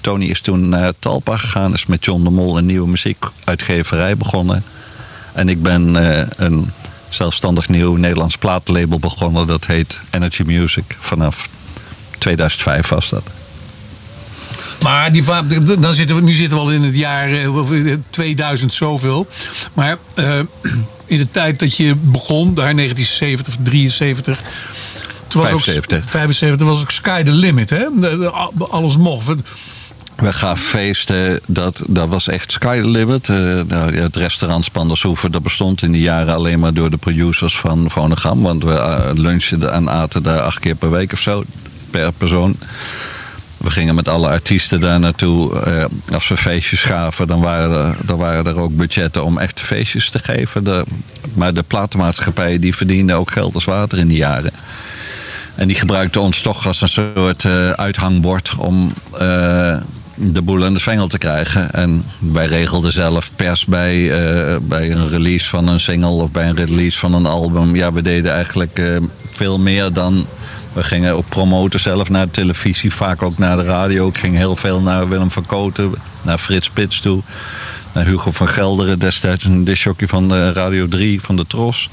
Tony is toen naar Talpa gegaan, is met John de Mol een nieuwe muziekuitgeverij begonnen. En ik ben eh, een zelfstandig nieuw Nederlands plaatlabel begonnen. Dat heet Energy Music. Vanaf 2005 was dat. Maar die, dan zitten we, nu zitten we al in het jaar eh, of, eh, 2000 zoveel. Maar eh, *clears throat* in de tijd dat je begon, daar 1970 of 73. Toen was 75. Ook, 75 was ook Sky the Limit, hè? Alles mocht. We gaven feesten, dat, dat was echt sky limit. Eh, nou, het restaurant Spandershoeven, dat bestond in die jaren alleen maar door de producers van Fonogram. Want we eh, lunchten en aten daar acht keer per week of zo, per persoon. We gingen met alle artiesten daar naartoe. Eh, als we feestjes gaven, dan waren, er, dan waren er ook budgetten om echte feestjes te geven. Maar de platenmaatschappijen die verdienden ook geld als water in die jaren. En die gebruikten ons toch als een soort uithangbord om de boel aan de zwengel te krijgen. En wij regelden zelf pers bij, eh, bij een release van een single of bij een release van een album. Ja, we deden eigenlijk eh, veel meer dan. We gingen ook promoten zelf naar de televisie, vaak ook naar de radio. Ik ging heel veel naar Willem van Koten, naar Frits Spits toe. Naar Hugo van Gelderen, destijds een discjockey van de Radio 3, van de Tros.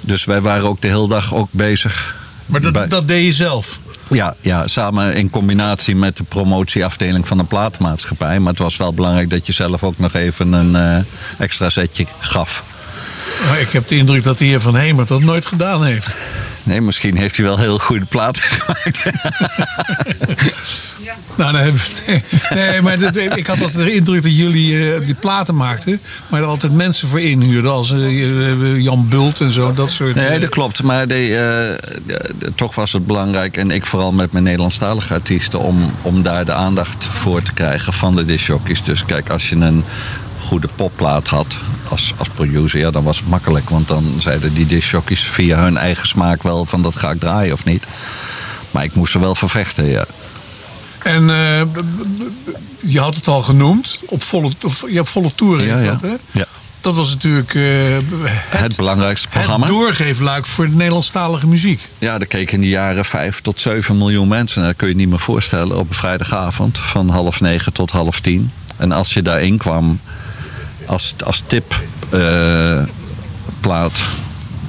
Dus wij waren ook de hele dag ook bezig. Maar dat, bij- dat deed je zelf. Ja, ja, samen in combinatie met de promotieafdeling van de platenmaatschappij. Maar het was wel belangrijk dat je zelf ook nog even een eh, extra zetje gaf. Ik heb de indruk dat de heer Van Hemert dat nooit gedaan heeft. Nee, misschien heeft hij wel heel goede platen gemaakt. Nou, dan hebben we- nee, nee, maar ik had altijd de indruk dat jullie eh, die platen maakten, maar er altijd mensen voor inhuurden, als eh, Jan Bult en zo, dat soort. Nee, eh, dat klopt. Maar de, toch was het belangrijk, en ik vooral met mijn Nederlandstalige artiesten, om, om daar de aandacht voor te krijgen van de discjockeys. Dus kijk, als je een goede popplaat had als, als producer, ja, dan was het makkelijk. Want dan zeiden die discjockeys via hun eigen smaak wel van dat ga ik draaien of niet. Maar ik moest er wel vervechten, ja. En eh, je had het al genoemd, op volle, of, je hebt volle toeren Ja, dat, hè? Ja. Dat was natuurlijk eh, Het, het, belangrijkste het programma. doorgeefluik voor de Nederlandstalige muziek. Ja, er keken in die jaren 5 tot 7 miljoen mensen. En dat kun je niet meer voorstellen op een vrijdagavond van half negen tot half tien. En als je daarin kwam als, als tip eh, plaat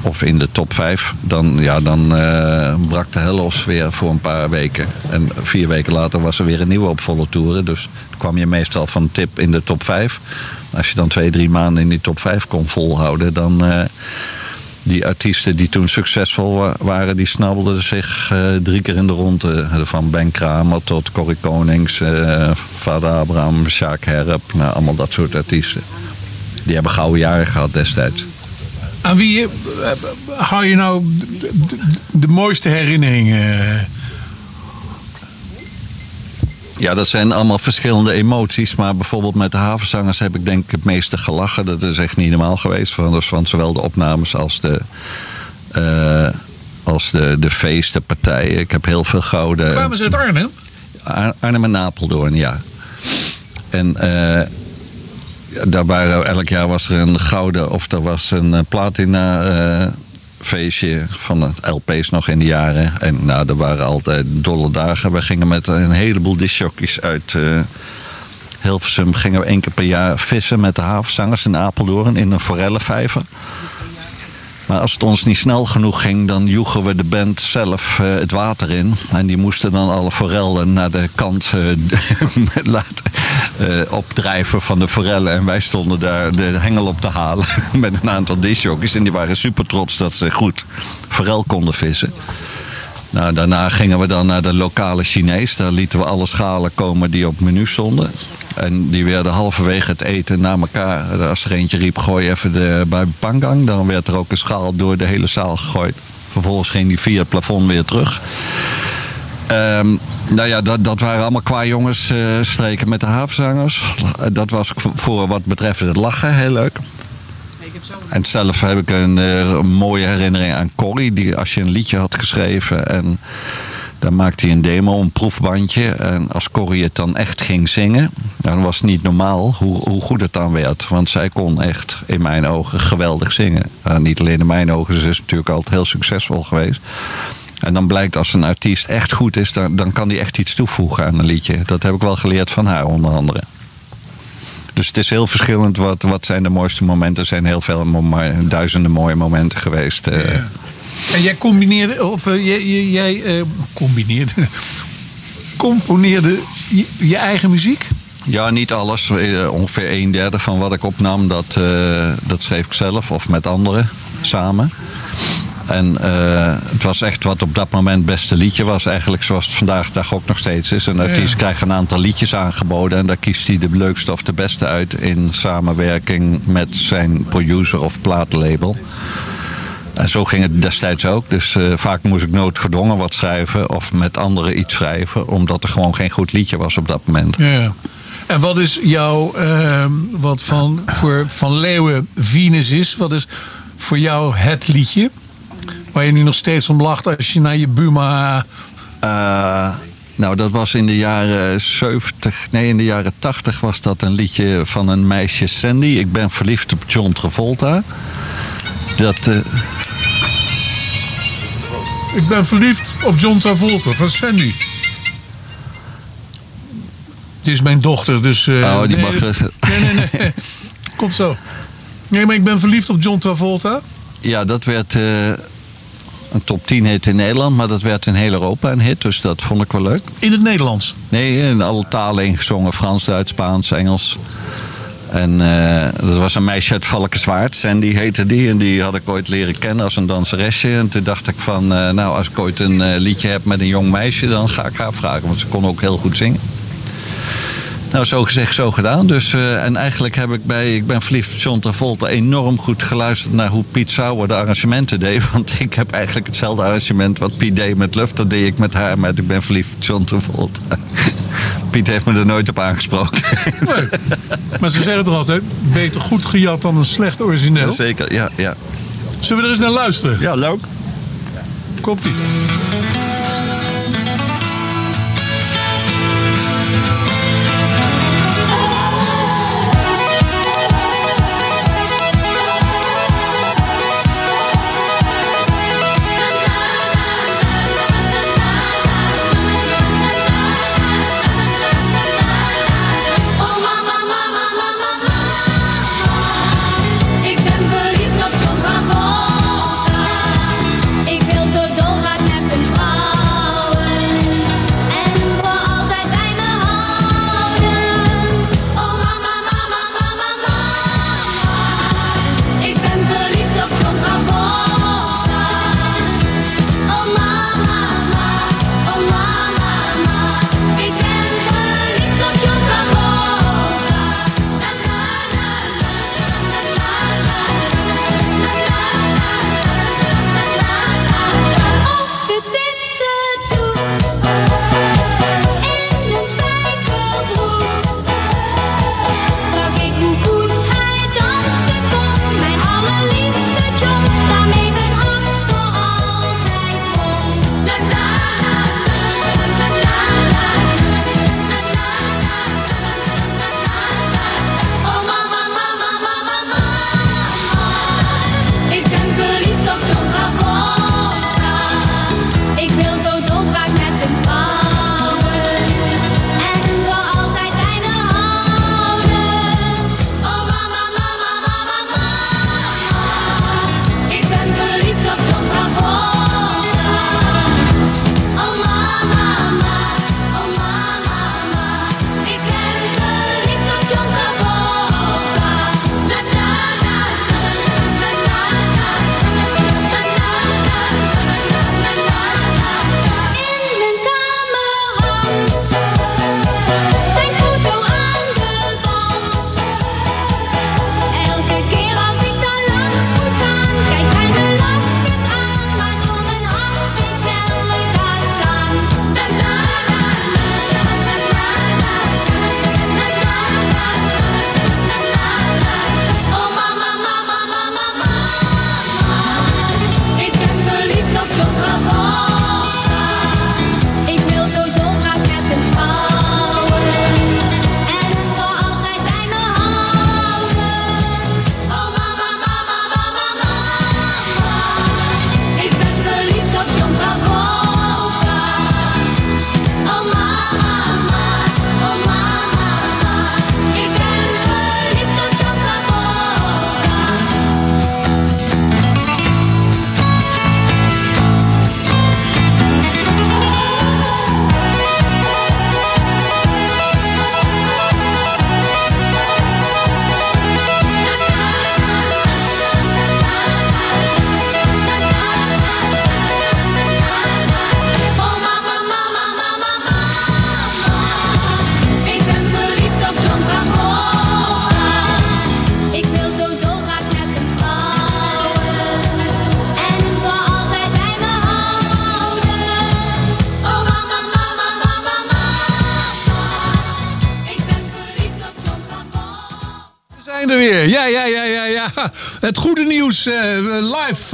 of in de top 5, dan, ja, dan eh, brak de hel los weer voor een paar weken. En vier weken later was er weer een nieuwe op volle toeren. Dus kwam je meestal van tip in de top 5. Als je dan twee, drie maanden in die top 5 kon volhouden, dan, eh, die artiesten die toen succesvol wa- waren, die snabbelden zich eh, drie keer in de ronde. Van Ben Kramer tot Corrie Konings, eh, Vader Abraham, Sjaak Herp. Nou, allemaal dat soort artiesten. Die hebben gouden jaren gehad destijds. Aan wie eh, hou je nou de- de mooiste herinneringen? Ja, dat zijn allemaal verschillende emoties. Maar bijvoorbeeld met de havenzangers heb ik denk ik het meeste gelachen. Dat is echt niet normaal geweest. Van, dus van zowel de opnames als de, eh, als de, de feesten, partijen. Ik heb heel veel gouden... Kwamen ze uit Arnhem? Ar- Arnhem en Apeldoorn, ja. En eh, daar waren, elk jaar was er een gouden of er was een eh, platina feestje van het LP's nog in de jaren. En nou, er waren altijd dolle dagen. We gingen met een heleboel discjockeys uit eh, Hilversum. Gingen we één keer per jaar vissen met de havenzangers in Apeldoorn in een forellenvijver. Maar als het ons niet snel genoeg ging, dan joegen we de band zelf eh, het water in. En die moesten dan alle forellen naar de kant eh, *laughs* laten eh, opdrijven van de forellen. En wij stonden daar de hengel op te halen *laughs* met een aantal discjockeys. En die waren super trots dat ze goed forel konden vissen. Nou, daarna gingen we dan naar de lokale Chinees. Daar lieten we alle schalen komen die op menu stonden. En die werden halverwege het eten na elkaar. Als er eentje riep, gooi even de bij pangang. Dan werd er ook een schaal door de hele zaal gegooid. Vervolgens ging die via het plafond weer terug. Ehm, nou ja, dat, dat waren allemaal qua jongens eh, streken met de havenzangers. Dat was voor wat betreft het lachen heel leuk. En zelf heb ik een eh, mooie herinnering aan Corrie. Die als je een liedje had geschreven en dan maakte hij een demo, een proefbandje. En als Corrie het dan echt ging zingen, dan was het niet normaal hoe, hoe goed het dan werd. Want zij kon echt in mijn ogen geweldig zingen. Eh, niet alleen in mijn ogen, ze is natuurlijk altijd heel succesvol geweest. En dan blijkt als een artiest echt goed is, dan, dan kan die echt iets toevoegen aan een liedje. Dat heb ik wel geleerd van haar onder andere. Dus het is heel verschillend wat, wat zijn de mooiste momenten. Er zijn heel veel, duizenden mooie momenten geweest. eh. En jij combineerde, of eh, jij, jij, eh, combineerde, *laughs* componeerde je, je eigen muziek? Ja, niet alles. Ongeveer een derde van wat ik opnam, dat, dat schreef ik zelf of met anderen samen. En eh, het was echt wat op dat moment het beste liedje was. Eigenlijk zoals het vandaag de dag ook nog steeds is. Een artiest Ja. krijgt een aantal liedjes aangeboden. En daar kiest hij de leukste of de beste uit in samenwerking met zijn producer of plaatlabel. En zo ging het destijds ook. Dus eh, vaak moest ik noodgedwongen wat schrijven of met anderen iets schrijven. Omdat er gewoon geen goed liedje was op dat moment. Ja. En wat is jouw, eh, wat van, voor Van Leeuwen Venus is, wat is voor jou het liedje? Waar je nu nog steeds om lacht als je naar je Buma... Eh, nou, dat was in de jaren 70, nee, in de jaren 80 was dat een liedje van een meisje Sandy. Ik ben verliefd op John Travolta. Dat, eh, Ik ben verliefd op John Travolta van Sandy. Dit is mijn dochter, dus... eh, oh, die nee, mag. eh, Nee, nee, nee. *laughs* Komt zo. Nee, maar ik ben verliefd op John Travolta. Ja, dat werd eh, een top 10 hit in Nederland, maar dat werd in heel Europa een hit. Dus dat vond ik wel leuk. In het Nederlands. Nee, in alle talen ingezongen. Frans, Duits, Spaans, Engels. En eh, dat was een meisje uit Valkenswaard. Sandy heette die. En die had ik ooit leren kennen als een danseresje. En toen dacht ik van, eh, nou als ik ooit een eh, liedje heb met een jong meisje... dan ga ik haar vragen, want ze kon ook heel goed zingen. Nou, zo gezegd, zo gedaan. Dus, eh, en eigenlijk heb ik bij Ik ben verliefd op John Travolta enorm goed geluisterd naar hoe Piet Sauer de arrangementen deed. *laughs* Want ik heb eigenlijk hetzelfde arrangement wat Piet deed met Luft. Dat deed ik met haar met Ik ben verliefd op John Travolta. *laughs* Piet heeft me er nooit op aangesproken. Nee. Maar ze zeggen toch altijd, beter goed gejat dan een slecht origineel. Zeker, ja, ja. Zullen we er eens naar luisteren? Ja, leuk. Komt-ie.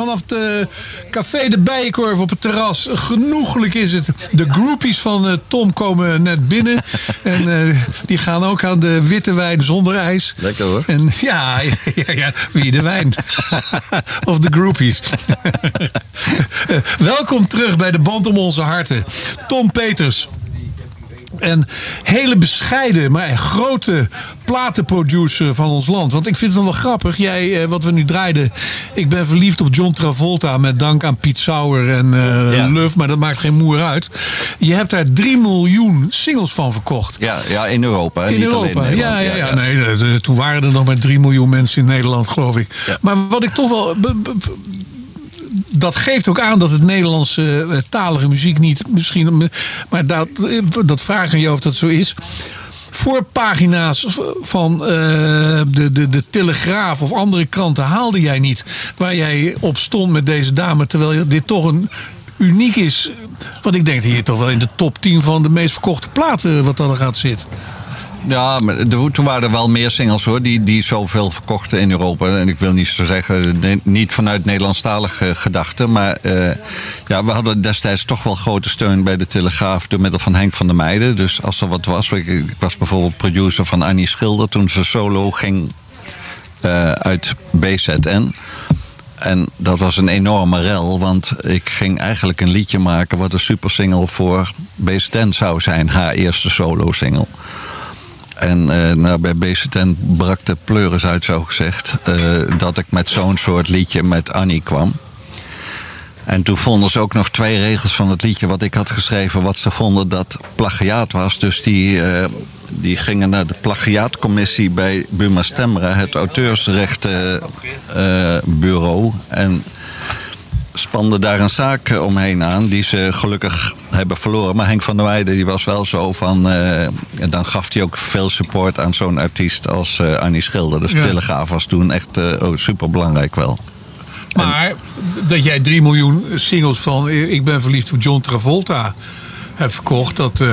Vanaf de Café de Bijenkorf op het terras. Genoeglijk is het. De groupies van eh, Tom komen net binnen. *laughs* En eh, die gaan ook aan de witte wijn zonder ijs. Lekker hoor. En *laughs* ja, ja, ja, wie de wijn? *laughs* of de groupies. Eh, Welkom terug bij de band om onze harten. Tom Peters. Een hele bescheiden, maar grote platenproducer van ons land. Want ik vind het wel grappig. Jij, eh, wat we nu draaiden. Ik ben verliefd op John Travolta. Met dank aan Piet Sauer en Ja. Luf. Maar dat maakt geen moer uit. Je hebt daar 3 miljoen singles van verkocht. Ja, ja in Europa. In niet alleen Europa, in ja, Nederland. ja, ja. Nee, eh, toen waren er nog maar 3 miljoen mensen in Nederland, geloof ik. Maar wat ik toch wel. Dat geeft ook aan dat het Nederlandse eh, talige muziek niet misschien. Maar dat, eh, dat vraag aan je of dat zo is. Voorpagina's van eh, de, de, de Telegraaf of andere kranten haalde jij niet. Waar jij op stond met deze dame. Terwijl dit toch een uniek is. Want ik denk dat je toch wel in de top 10 van de meest verkochte platen wat dan gaat zitten. Ja, toen waren er wel meer singles hoor, die, die zoveel verkochten in Europa. En ik wil niet zo zeggen, niet vanuit Nederlandstalige gedachten. Maar eh, ja, we hadden destijds toch wel grote steun bij de Telegraaf door middel van Henk van der Meijden. Dus als er wat was, ik, ik was bijvoorbeeld producer van Annie Schilder toen ze solo ging eh, uit BZN. En dat was een enorme rel, want ik ging eigenlijk een liedje maken wat een supersingle voor BZN zou zijn, haar eerste solo single. En eh, nou, bij BZN brak de pleuris uit, zo gezegd. eh, dat ik met zo'n soort liedje met Annie kwam. En toen vonden ze ook nog twee regels van het liedje wat ik had geschreven, wat ze vonden dat plagiaat was. Dus die, eh, die gingen naar de plagiaatcommissie bij Buma Stemra, het auteursrechtenbureau. en spanden daar een zaak eh, omheen aan die ze gelukkig hebben verloren. Maar Henk van der Weijden die was wel zo van... eh, dan gaf hij ook veel support aan zo'n artiest als eh Annie Schilder. Dus Ja. Telegraaf was toen echt eh oh, super belangrijk wel. Maar dat jij 3 miljoen singles van Ik ben verliefd op John Travolta hebt verkocht, dat.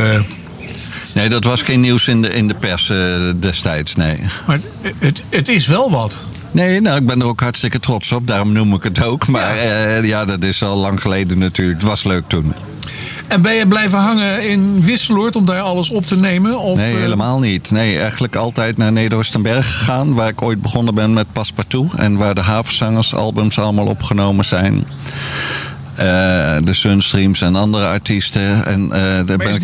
Nee, dat was geen nieuws in de, in de pers destijds, nee. maar het, het is wel wat. Nee, nou, ik ben er ook hartstikke trots op. Daarom noem ik het ook. Maar ja, ja dat is al lang geleden natuurlijk. Het was leuk toen. En ben je blijven hangen in Wisseloord om daar alles op te nemen? Of, Nee, eh, helemaal niet. Nee, eigenlijk altijd naar Neder-Oostenberg gegaan. Waar ik ooit begonnen ben met Passepartout. En waar de havenzangers albums allemaal opgenomen zijn. Eh, de Sunstreams en andere artiesten. En, eh, daar Maar is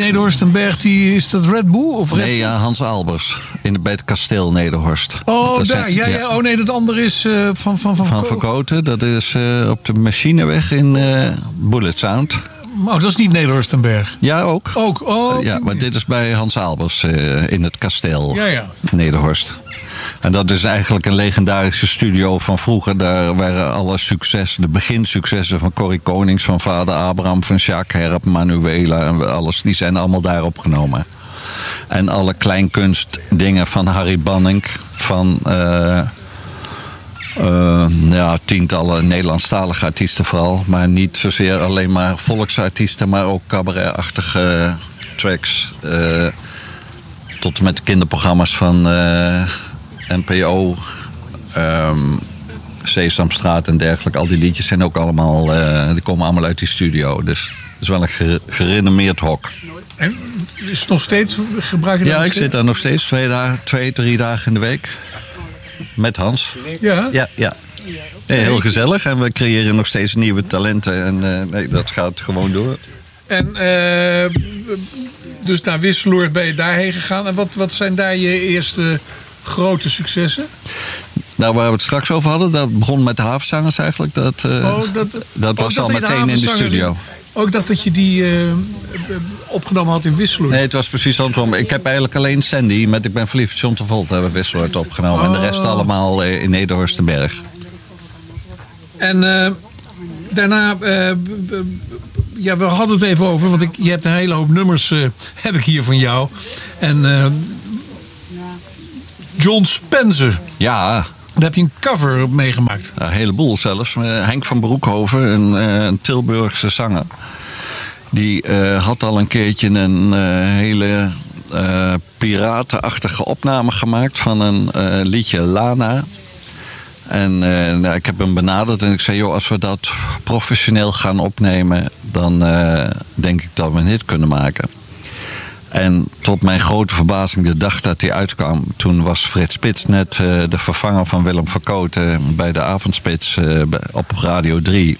die, is dat Red Bull? Of Red Nee, ja, Hans Albers. In de, bij het kasteel Nederhorst. Oh, Dat daar. zijn- Ja, ja. Oh nee, dat andere is eh, van Van Van, Van Ko- Verkoten. Dat is op de machineweg in Bullet Sound. Oh, dat is niet Nederhorstenberg. Ja, ook. Ook. Oh, op ja, maar dit is bij Hans Albers eh, in het kasteel Ja, ja. Nederhorst. En dat is eigenlijk een legendarische studio van vroeger. Daar waren alle successen, de beginsuccessen van Corrie Konings, van vader Abraham, van Jacques Herp, Manuela en alles, die zijn allemaal daar opgenomen. En alle kleinkunstdingen van Harry Banning, van eh, eh, ja, tientallen Nederlandstalige artiesten vooral. Maar niet zozeer alleen maar volksartiesten, maar ook cabaretachtige tracks. eh, tot en met de kinderprogramma's van eh, NPO, ehm, Sesamstraat en dergelijke. Al die liedjes zijn ook allemaal, eh, die komen allemaal uit die studio. Dus het is wel een ger- gerenommeerd hok. En is het nog steeds gebruik je Ja, ik steeds? zit daar nog steeds twee, dagen, twee drie dagen in de week. Met Hans. Ja? Ja, ja. Nee, heel gezellig en we creëren nog steeds nieuwe talenten. En eh, nee, dat gaat gewoon door. En eh, dus naar Wisseloord ben je daarheen gegaan. En wat, wat zijn daar je eerste grote successen? Nou, waar we het straks over hadden, dat begon met de havenzangers eigenlijk. Dat, eh, Oh, dat, dat oh, was al meteen in de studio. Ik dacht dat je die eh, opgenomen had in Wisseloord. Nee, het was precies andersom. Ik heb eigenlijk alleen Sandy met Ik ben verliefd John Travolta hebben we Wisseloord opgenomen. En de rest Oh. allemaal eh, in Nederhorstenberg. En eh, daarna, ja, we hadden het even over, want ik, je hebt een hele hoop nummers *laughs* heb ik hier van jou. En John Spencer, Ja, daar heb je een cover meegemaakt. een heleboel zelfs. Eh, Henk van Broekhoven, een, eh, Tilburgse zanger. Die eh, had al een keertje een hele piratenachtige opname gemaakt van een liedje Lana. En nou, ik heb hem benaderd en ik zei, joh, als we dat professioneel gaan opnemen, dan denk ik dat we een hit kunnen maken. En tot mijn grote verbazing, de dag dat hij uitkwam, toen was Frits Spits net eh, de vervanger van Willem Verkoten bij de avondspits eh, op Radio 3.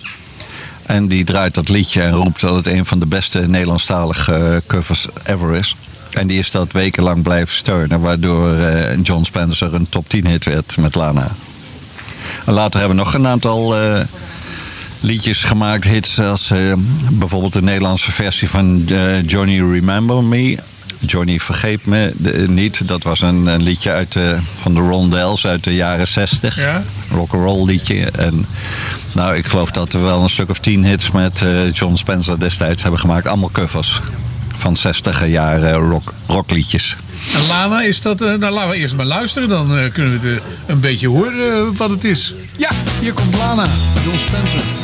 En die draait dat liedje en roept dat het een van de beste Nederlandstalige eh, covers ever is. En die is dat wekenlang blijven steunen, waardoor John Spencer een top 10 hit werd met Lana. En later hebben we nog een aantal liedjes gemaakt, hits als eh, bijvoorbeeld de Nederlandse versie van eh, Johnny Remember Me. Johnny Vergeet Me de- niet. Dat was een, een liedje uit de, van de Rondells uit de jaren 60. Ja. Rock'n'roll liedje. En nou, ik geloof dat we wel een stuk of tien hits met eh, John Spencer destijds hebben gemaakt. Allemaal covers van 60 jaren rock, rockliedjes. En Lana, is dat... eh, nou, laten we eerst maar luisteren. Dan eh, kunnen we het eh, een beetje horen eh, wat het is. Ja, hier komt Lana. John Spencer.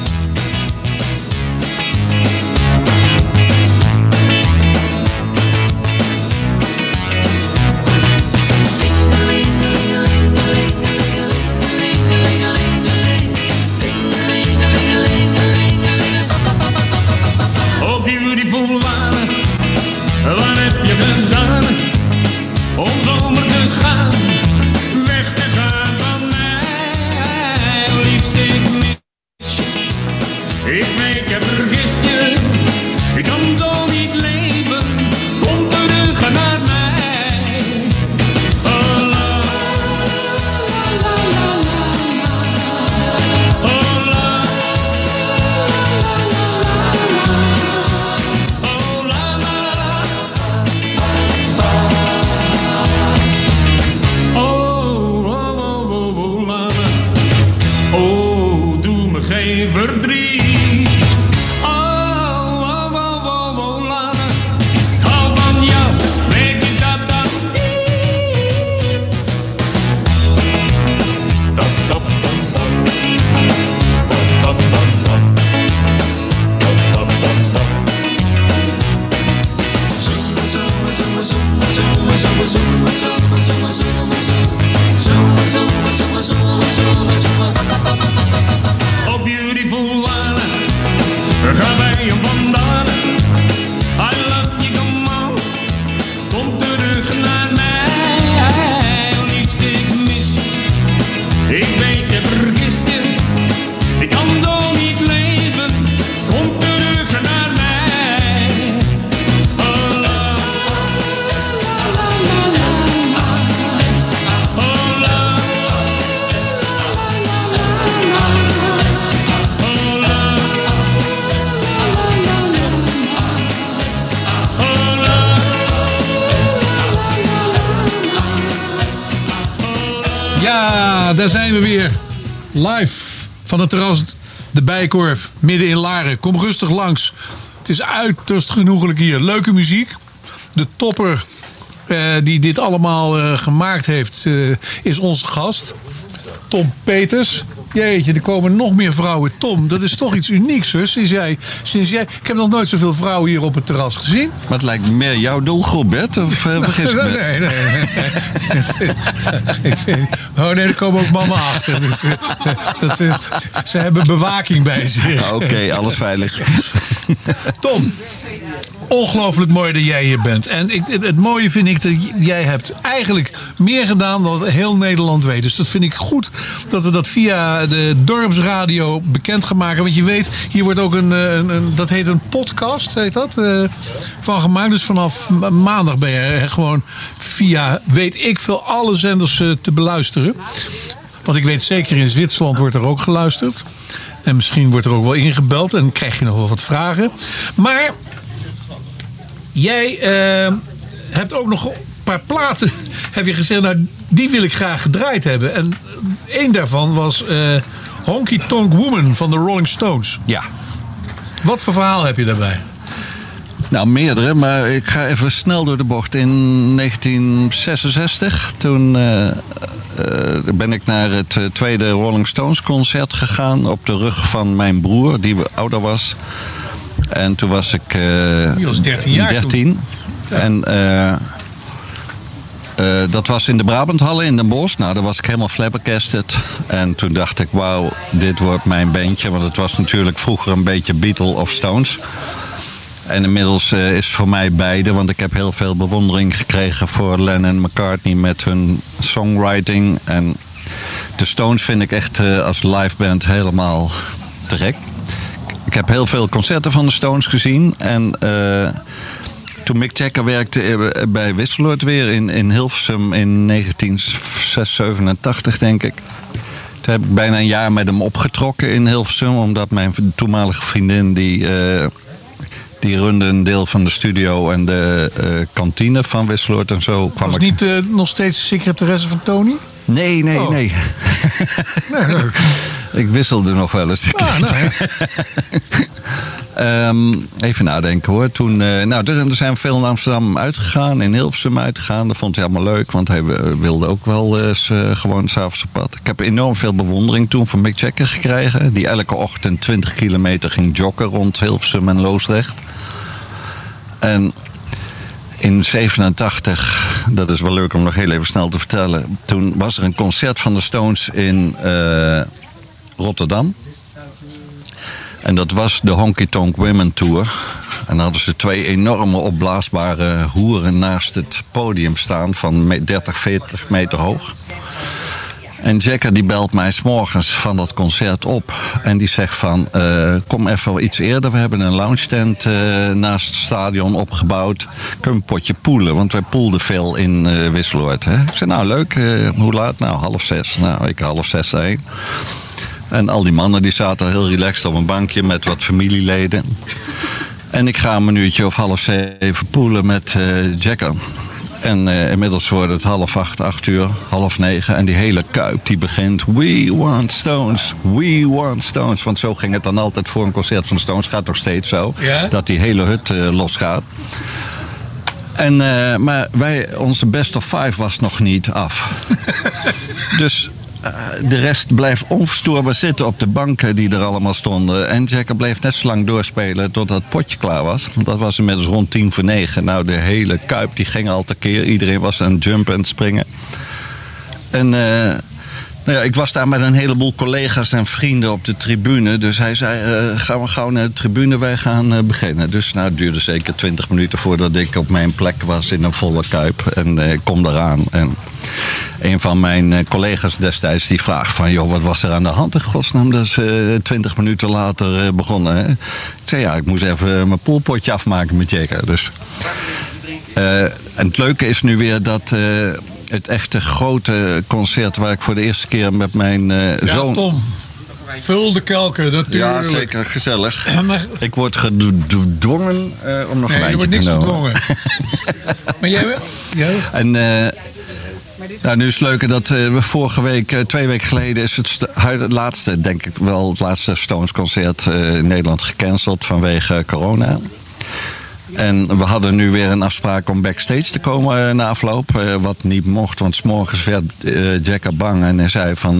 Midden in Laren. Kom rustig langs. Het is uiterst genoegelijk hier. Leuke muziek. De topper eh, die dit allemaal eh, gemaakt heeft, eh, is onze gast. Tom Peters. Jeetje, er komen nog meer vrouwen. Tom, dat is toch iets unieks, hoor. Sinds jij, sinds jij... Ik heb nog nooit zoveel vrouwen hier op het terras gezien. Maar het lijkt meer jouw doelgroep, Bert, of eh, vergis ik me? Nee, nee, *laughs* oh nee, er komen ook mannen achter. Dus, dat, ze, ze hebben bewaking bij zich. Oké, alles veilig. Tom, ongelooflijk mooi dat jij hier bent. En ik, het mooie vind ik dat jij hebt eigenlijk meer gedaan dan heel Nederland weet. Dus dat vind ik goed dat we dat via de dorpsradio bekendgemaakt hebben. Want je weet, hier wordt ook een, een, dat heet een podcast, heet dat, eh, van gemaakt. Dus vanaf ma- maandag ben je eh, gewoon via, weet ik veel, alle zenders eh, te beluisteren. Want ik weet zeker in Zwitserland wordt er ook geluisterd. En misschien wordt er ook wel ingebeld en krijg je nog wel wat vragen. Maar jij eh, hebt ook nog een paar platen. *laughs* Heb je gezegd, nou die wil ik graag gedraaid hebben. En één daarvan was eh, Honky Tonk Woman van de Rolling Stones. Ja. Wat voor verhaal heb je daarbij? Nou, meerdere, maar ik ga even snel door de bocht. In 1966, toen eh, eh, ben ik naar het tweede Rolling Stones concert gegaan. Op de rug van mijn broer, die ouder was. En toen was ik... eh, Je was 13 jaar. 13. En eh, eh, dat was in de Brabanthallen in Den Bosch. Nou, daar was ik helemaal flabbergasted. En toen dacht ik, wauw, dit wordt mijn bandje. Want het was natuurlijk vroeger een beetje Beatle of Stones. En inmiddels eh, is het voor mij beide. Want ik heb heel veel bewondering gekregen voor Lennon en McCartney met hun songwriting. En de Stones vind ik echt eh, als liveband helemaal te gek. Ik heb heel veel concerten van de Stones gezien. En eh, toen Mick Jagger werkte eh, bij Wisseloord weer in, in Hilversum in 1987, denk ik. Toen heb ik bijna een jaar met hem opgetrokken in Hilversum. Omdat mijn toenmalige vriendin die... eh, die runde een deel van de studio en de kantine van Wisseloord en zo. Kwam Was ik... niet nog steeds de secretaresse van Tony? Nee, nee, Oh. nee. Nee, leuk. *laughs* Ik wisselde nog wel eens. Ah, nou. *laughs* Ehm, even nadenken hoor. Toen, eh, nou, er, zijn veel in Amsterdam uitgegaan, in Hilversum uitgegaan. Dat vond hij allemaal leuk, want hij eh, wilde ook wel eens eh, gewoon s'avonds op pad. Ik heb enorm veel bewondering toen van Mick Jagger gekregen. Die elke ochtend 20 kilometer ging joggen rond Hilversum en Loosdrecht. En in 87, dat is wel leuk om nog heel even snel te vertellen. Toen was er een concert van de Stones in eh, Rotterdam. En dat was de Honky Tonk Women Tour. En dan hadden ze twee enorme opblaasbare hoeren naast het podium staan van me- 30, 40 meter hoog. En Jacker die belt mij s'morgens van dat concert op. En die zegt van, eh, kom even iets eerder. We hebben een lounge tent eh, naast het stadion opgebouwd. Kunnen we een potje poelen? Want wij poelden veel in eh Wisseloord. Hè? Ik zei, nou leuk. hoe laat? Nou, half zes. Nou, ik half zes heen. En al die mannen die zaten heel relaxed op een bankje met wat familieleden. En ik ga een minuutje of half zeven poelen met eh Jacker. En eh, inmiddels wordt het half acht, acht uur, half negen. En die hele kuip die begint. We want Stones, we want Stones. Want zo ging het dan altijd voor een concert van Stones. Gaat nog steeds zo. Ja? Dat die hele hut eh, losgaat. En, eh, maar wij, onze best of five was nog niet af. *laughs* dus de rest blijft onverstoorbaar zitten op de banken die er allemaal stonden. En Jacker bleef net zo lang doorspelen totdat het potje klaar was. Dat was inmiddels rond tien voor negen. Nou, de hele kuip die ging al tekeer. Iedereen was aan het jumpen en springen. En eh, nou ja, ik was daar met een heleboel collega's en vrienden op de tribune. Dus hij zei, eh, gaan we gauw naar de tribune, wij gaan eh, beginnen. Dus nou, het duurde zeker twintig minuten voordat ik op mijn plek was in een volle kuip. En eh, ik kom eraan. En een van mijn collega's destijds die vraagt van... joh, wat was er aan de hand in godsnaam? Dat is twintig minuten later begonnen. Hè? Ik zei, ja, ik moest even mijn poolpotje afmaken met Jacker. Dus... En het leuke is nu weer dat het echte grote concert waar ik voor de eerste keer met mijn Ja, zoon. Tom. Vul de kelken, Ja, natuurlijk. zeker gezellig. Ik word gedwongen eh, om nog nee, een wijntje wordt te niks nemen. gedwongen. *laughs* maar jij... jij En eh, nou, nu is het leuke dat we vorige week, twee weken geleden, is het, laatste, denk ik wel, het laatste Stones concert in Nederland gecanceld vanwege corona. En we hadden nu weer een afspraak om backstage te komen eh, na afloop. eh, wat niet mocht, want 's morgens werd eh Jacker bang. En hij zei van,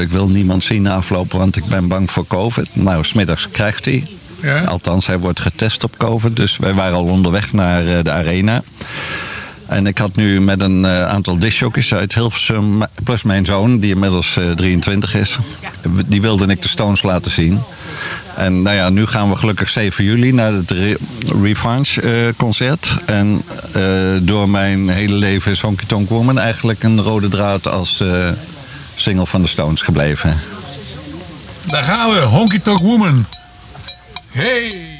ik wil niemand zien na afloop, want ik ben bang voor COVID. Nou, smiddags krijgt hij. Ja. Althans, hij wordt getest op COVID. Dus wij waren al onderweg naar de arena. En ik had nu met een aantal discjockeys uit Hilversum, plus mijn zoon, die inmiddels eh, 23 is, die wilde ik de Stones laten zien. En nou ja, nu gaan we gelukkig 7 juli naar het Re- Revanche eh, concert. En eh, door mijn hele leven is Honky Tonk Woman eigenlijk een rode draad als eh, single van de Stones gebleven. Daar gaan we, Honky Tonk Woman. Hey!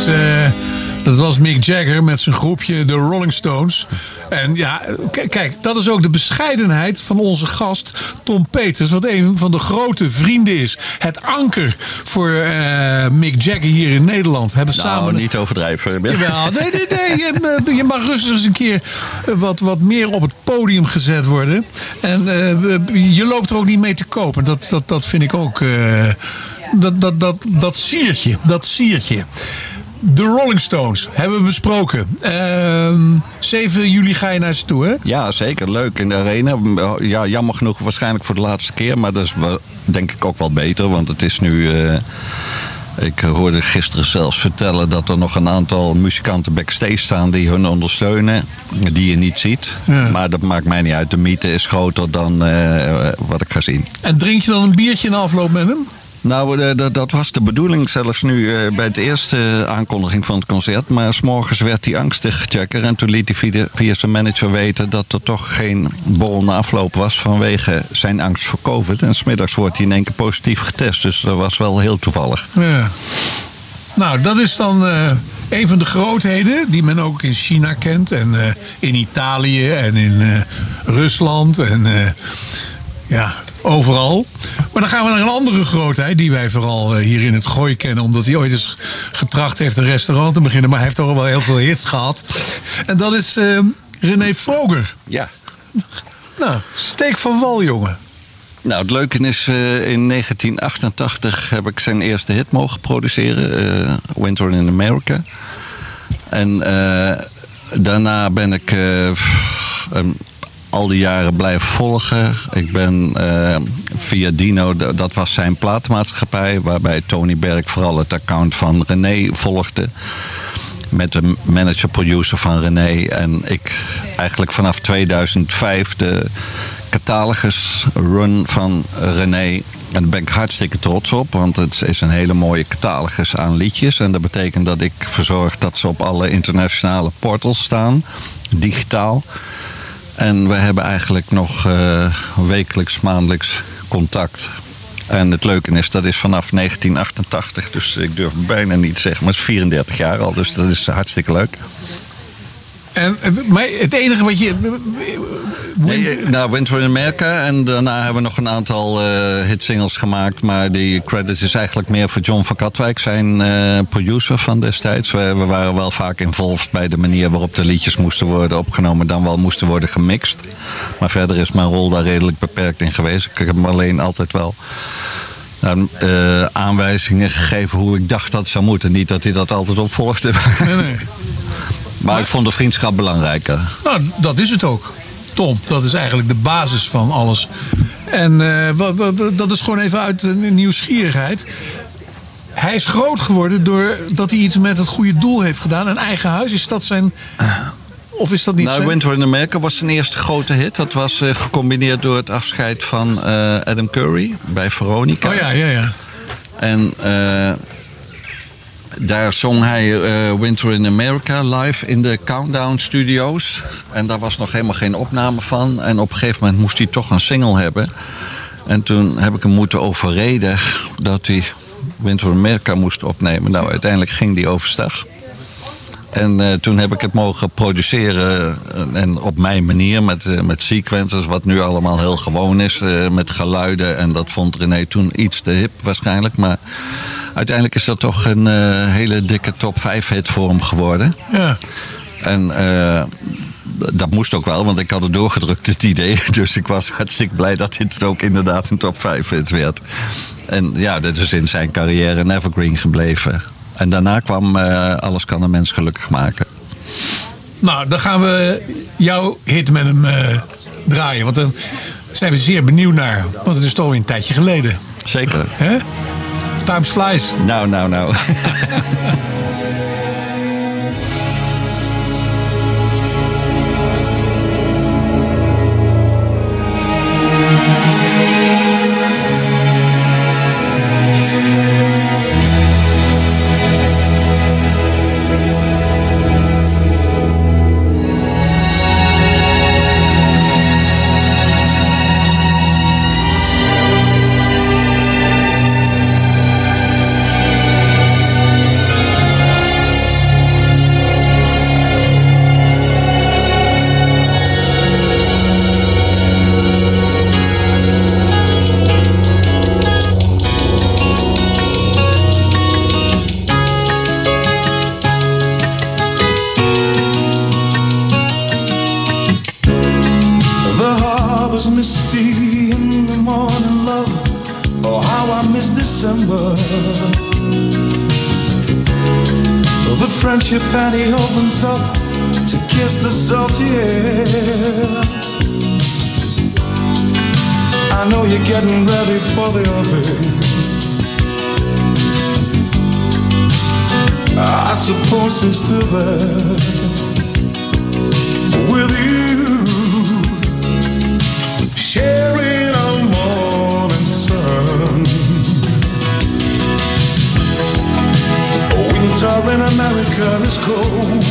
Is... eh, dat was Mick Jagger met zijn groepje de Rolling Stones. En ja, kijk, dat is ook de bescheidenheid van onze gast Tom Peters. Wat een van de grote vrienden is. Het anker voor eh, Mick Jagger hier in Nederland. Hebben Nou, samen niet overdrijven. Jawel, nee, nee, nee. Je, je mag rustig eens een keer eh, wat, wat meer op het podium gezet worden. En je loopt er ook niet mee te kopen. Dat, dat, dat vind ik ook. dat, dat, dat, dat siertje. Dat siertje. De Rolling Stones hebben we besproken. Ehm 7 juli ga je naar ze toe, hè? Ja, zeker. Leuk in de arena. Ja, jammer genoeg waarschijnlijk voor de laatste keer. Maar dat is wel- denk ik ook wel beter. Want het is nu... eh, ik hoorde gisteren zelfs vertellen dat er nog een aantal muzikanten backstage staan die hun ondersteunen. Die je niet ziet. Ja. Maar dat maakt mij niet uit. De mythe is groter dan eh, wat ik ga zien. En drink je dan een biertje in afloop met hem? Nou, eh, dat, dat was de bedoeling zelfs nu eh, bij het eerste aankondiging van het concert. Maar s'morgens werd hij angstig, Checker. En toen liet hij via, zijn manager weten dat er toch geen borrel na afloop was vanwege zijn angst voor COVID. En smiddags wordt hij in één keer positief getest. Dus dat was wel heel toevallig. Ja. Nou, dat is dan eh, een van de grootheden die men ook in China kent. En eh, in Italië en in eh, Rusland en eh, ja, overal. Maar dan gaan we naar een andere grootheid die wij vooral eh, hier in het Gooi kennen. Omdat hij ooit eens getracht heeft een restaurant te beginnen. Maar hij heeft toch wel heel veel hits gehad. En dat is eh, René Vroger. Ja. Nou, steek van wal, jongen. Nou, het leuke is, eh, in 1988 heb ik zijn eerste hit mogen produceren. eh, Winter in America. En daarna ben ik al die jaren blijven volgen. Ik ben eh, via Dino, dat was zijn platenmaatschappij... waarbij Tony Berg vooral het account van René volgde met de manager-producer van René. En ik eigenlijk vanaf 2005 de catalogus run van René. En daar ben ik hartstikke trots op, want het is een hele mooie catalogus aan liedjes. En dat betekent dat ik verzorg dat ze op alle internationale portals staan, digitaal. En we hebben eigenlijk nog eh, wekelijks, maandelijks contact. En het leuke is, dat is vanaf 1988, dus ik durf bijna niet te zeggen, maar het is 34 jaar al, dus dat is hartstikke leuk. En, eh, maar het enige wat je... Nee, eh, nou, Winter in America. En daarna hebben we nog een aantal eh hitsingles gemaakt. Maar die credit is eigenlijk meer voor John van Katwijk, zijn eh, producer van destijds. We, we waren wel vaak involved bij de manier waarop de liedjes moesten worden opgenomen. Dan wel moesten worden gemixt. Maar verder is mijn rol daar redelijk beperkt in geweest. Ik heb hem alleen altijd wel nou, eh, aanwijzingen gegeven hoe ik dacht dat het zou moeten. Niet dat hij dat altijd opvolgde. Nee, nee. Maar ik vond de vriendschap belangrijker. Nou, dat is het ook. Tom, dat is eigenlijk de basis van alles. En eh, dat is gewoon even uit nieuwsgierigheid. Hij is groot geworden doordat hij iets met het goede doel heeft gedaan. Een eigen huis, is dat zijn... Of is dat niet nou, zijn... Winter in America was zijn eerste grote hit. Dat was eh, gecombineerd door het afscheid van eh, Adam Curry bij Veronica. Oh ja, ja, ja. En daar zong hij eh, Winter in America live in de Countdown Studios. En daar was nog helemaal geen opname van. En op een gegeven moment moest hij toch een single hebben. En toen heb ik hem moeten overreden dat hij Winter in America moest opnemen. Nou, uiteindelijk ging die overstag. En eh, toen heb ik het mogen produceren eh, en op mijn manier met, eh, met sequencers, wat nu allemaal heel gewoon is, met geluiden. En dat vond René toen iets te hip waarschijnlijk. Maar uiteindelijk is dat toch een eh, hele dikke top 5 hit voor hem geworden. Ja. En eh, dat moest ook wel, want ik had het doorgedrukt, het idee. *laughs* Dus ik was hartstikke blij dat dit ook inderdaad een top 5 hit werd. En ja, dat is in zijn carrière een evergreen gebleven. En daarna kwam eh, Alles kan een mens gelukkig maken. Nou, dan gaan we jouw hit met hem draaien. Want dan zijn we zeer benieuwd naar. Want het is toch weer een tijdje geleden. Zeker. Hè? Times flies. Nou, nou, nou. *laughs* he's still there with you, sharing a morning sun. Winter in America is cold,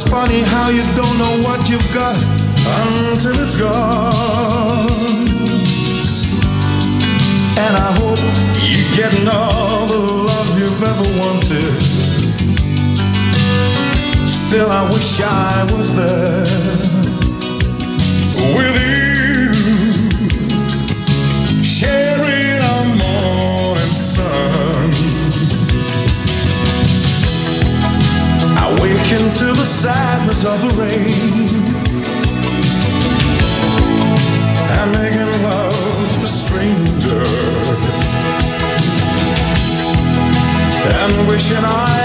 it's funny how you don't know what you've got until it's gone. And I hope you're getting all the love you've ever wanted. Still, I wish I was there with you, into the sadness of the rain. I'm making love to strangers and wishing I'd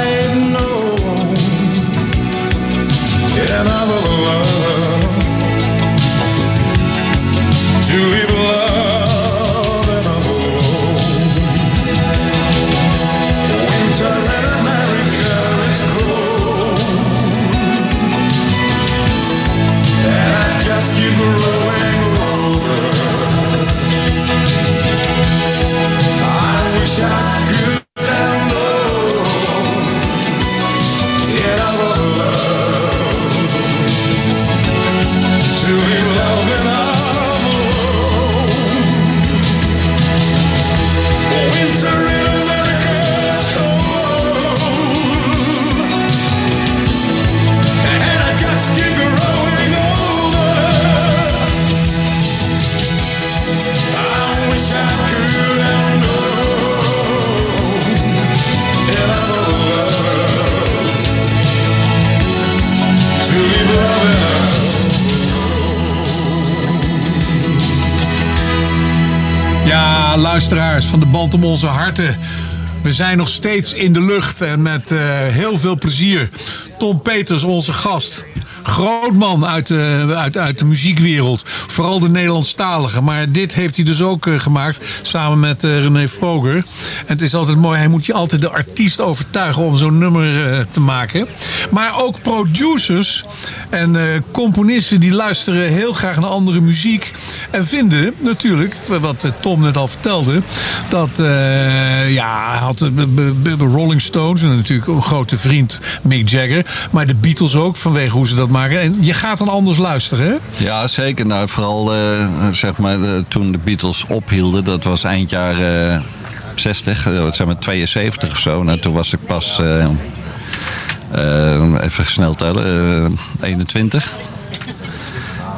van de band om onze harten. We zijn nog steeds in de lucht en met eh, heel veel plezier. Tom Peters, onze gast. Groot man uit de, uit, uit de muziekwereld. Vooral de Nederlandstalige. Maar dit heeft hij dus ook eh, gemaakt. Samen met eh, René Vroger. En het is altijd mooi. Hij moet je altijd de artiest overtuigen om zo'n nummer eh, te maken. Maar ook producers en eh, componisten die luisteren heel graag naar andere muziek. En vinden natuurlijk, wat eh, Tom net al vertelde. Dat eh, ja, had de de Rolling Stones. En natuurlijk een grote vriend Mick Jagger. Maar de Beatles ook vanwege hoe ze dat maken. En je gaat dan anders luisteren hè? Ja, zeker. Nou, vooral eh, zeg maar, eh, toen de Beatles ophielden, dat was eind jaren 60, eh, wat zeg maar 72 of zo. Nou, toen was ik pas, eh, eh, even snel tellen, eh, 21.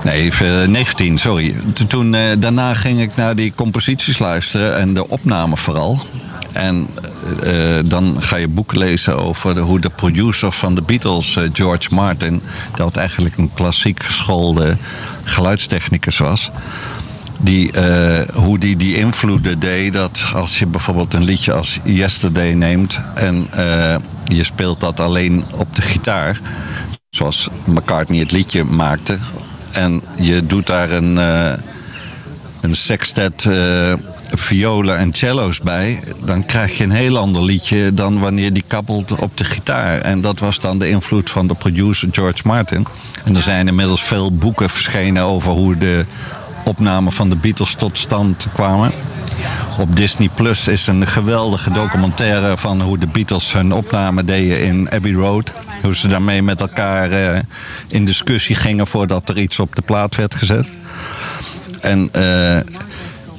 Nee, even 19, sorry. Toen- eh, daarna ging ik naar die composities luisteren en de opname vooral. En eh, dan ga je boeken lezen over hoe de producer van de Beatles, eh, George Martin, dat eigenlijk een klassiek geschoolde geluidstechnicus was. Die, eh, hoe die die invloeden deed. Dat als je bijvoorbeeld een liedje als Yesterday neemt en eh, je speelt dat alleen op de gitaar. Zoals McCartney het liedje maakte. En je doet daar een, eh, een sextet violen en cello's bij. Dan krijg je een heel ander liedje dan wanneer die kabbelt op de gitaar. En dat was dan de invloed van de producer George Martin. En er zijn inmiddels veel boeken verschenen over hoe de opnamen van de Beatles tot stand kwamen. Op Disney Plus is een geweldige documentaire van hoe de Beatles hun opname deden in Abbey Road. Hoe ze daarmee met elkaar eh, in discussie gingen voordat er iets op de plaat werd gezet. En eh,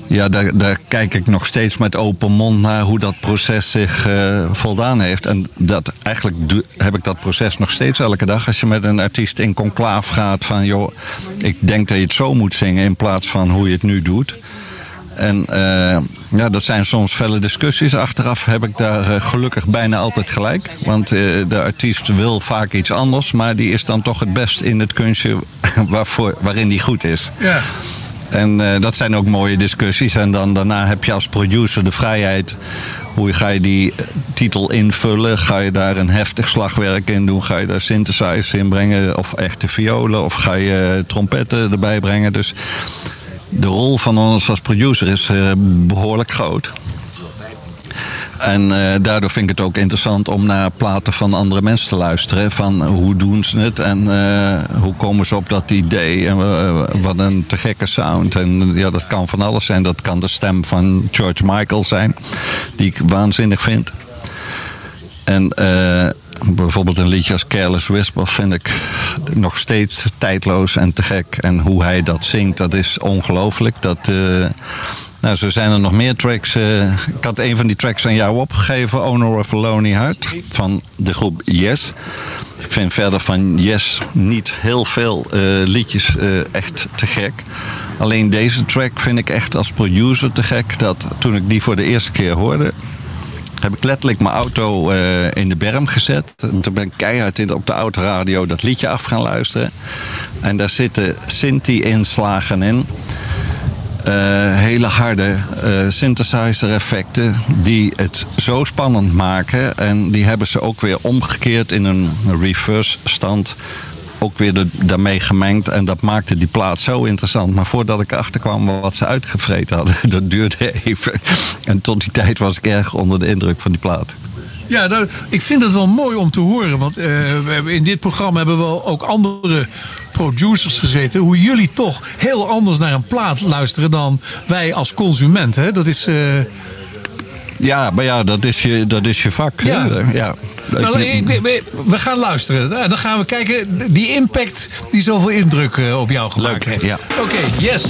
ja, daar, daar kijk ik nog steeds met open mond naar hoe dat proces zich eh, voldaan heeft. En dat, eigenlijk heb ik dat proces nog steeds elke dag. Als je met een artiest in conclaaf gaat van... joh, ik denk dat je het zo moet zingen in plaats van hoe je het nu doet. En eh, ja, dat zijn soms felle discussies. Achteraf heb ik daar eh, gelukkig bijna altijd gelijk. Want eh, de artiest wil vaak iets anders... maar die is dan toch het best in het kunstje *laughs* waarvoor, waarin die goed is. Ja. En dat zijn ook mooie discussies. En dan daarna heb je als producer de vrijheid. Hoe ga je die titel invullen? Ga je daar een heftig slagwerk in doen? Ga je daar synthesizers in brengen? Of echte violen? Of ga je trompetten erbij brengen? Dus de rol van ons als producer is eh, behoorlijk groot. En eh, daardoor vind ik het ook interessant om naar platen van andere mensen te luisteren. Van hoe doen ze het en eh, hoe komen ze op dat idee en wat een te gekke sound. En ja, dat kan van alles zijn. Dat kan de stem van George Michael zijn, die ik waanzinnig vind. En bijvoorbeeld een liedje als Careless Whisper vind ik nog steeds tijdloos en te gek. En hoe hij dat zingt, dat is ongelooflijk. Dat, eh, nou, zo zijn er nog meer tracks. eh, ik had een van die tracks aan jou opgegeven, Owner of a Lonely Heart, van de groep Yes. Ik vind verder van Yes niet heel veel eh, liedjes echt te gek. Alleen deze track vind ik echt als producer te gek. Dat toen ik die voor de eerste keer hoorde, heb ik letterlijk mijn auto eh, in de berm gezet. En toen ben ik keihard in, op de autoradio dat liedje af gaan luisteren. En daar zitten Sinti-inslagen in. Eh, hele harde eh, synthesizer effecten die het zo spannend maken. En die hebben ze ook weer omgekeerd in een reverse stand. Ook weer daarmee gemengd. En dat maakte die plaat zo interessant. Maar voordat ik erachter kwam wat ze uitgevreten hadden, *laughs* dat duurde even. En tot die tijd was ik erg onder de indruk van die plaat. Ja, nou, ik vind het wel mooi om te horen. Want hebben, in dit programma hebben we ook andere producers gezeten. Hoe jullie toch heel anders naar een plaat luisteren dan wij als consument. Hè? Dat is. eh, Ja, maar ja, dat is je, dat is je vak. Ja. ja. nou, we gaan luisteren. En dan gaan we kijken. Die impact die zoveel indruk eh, op jou gemaakt Leuk, heeft. ja. Oké, yes.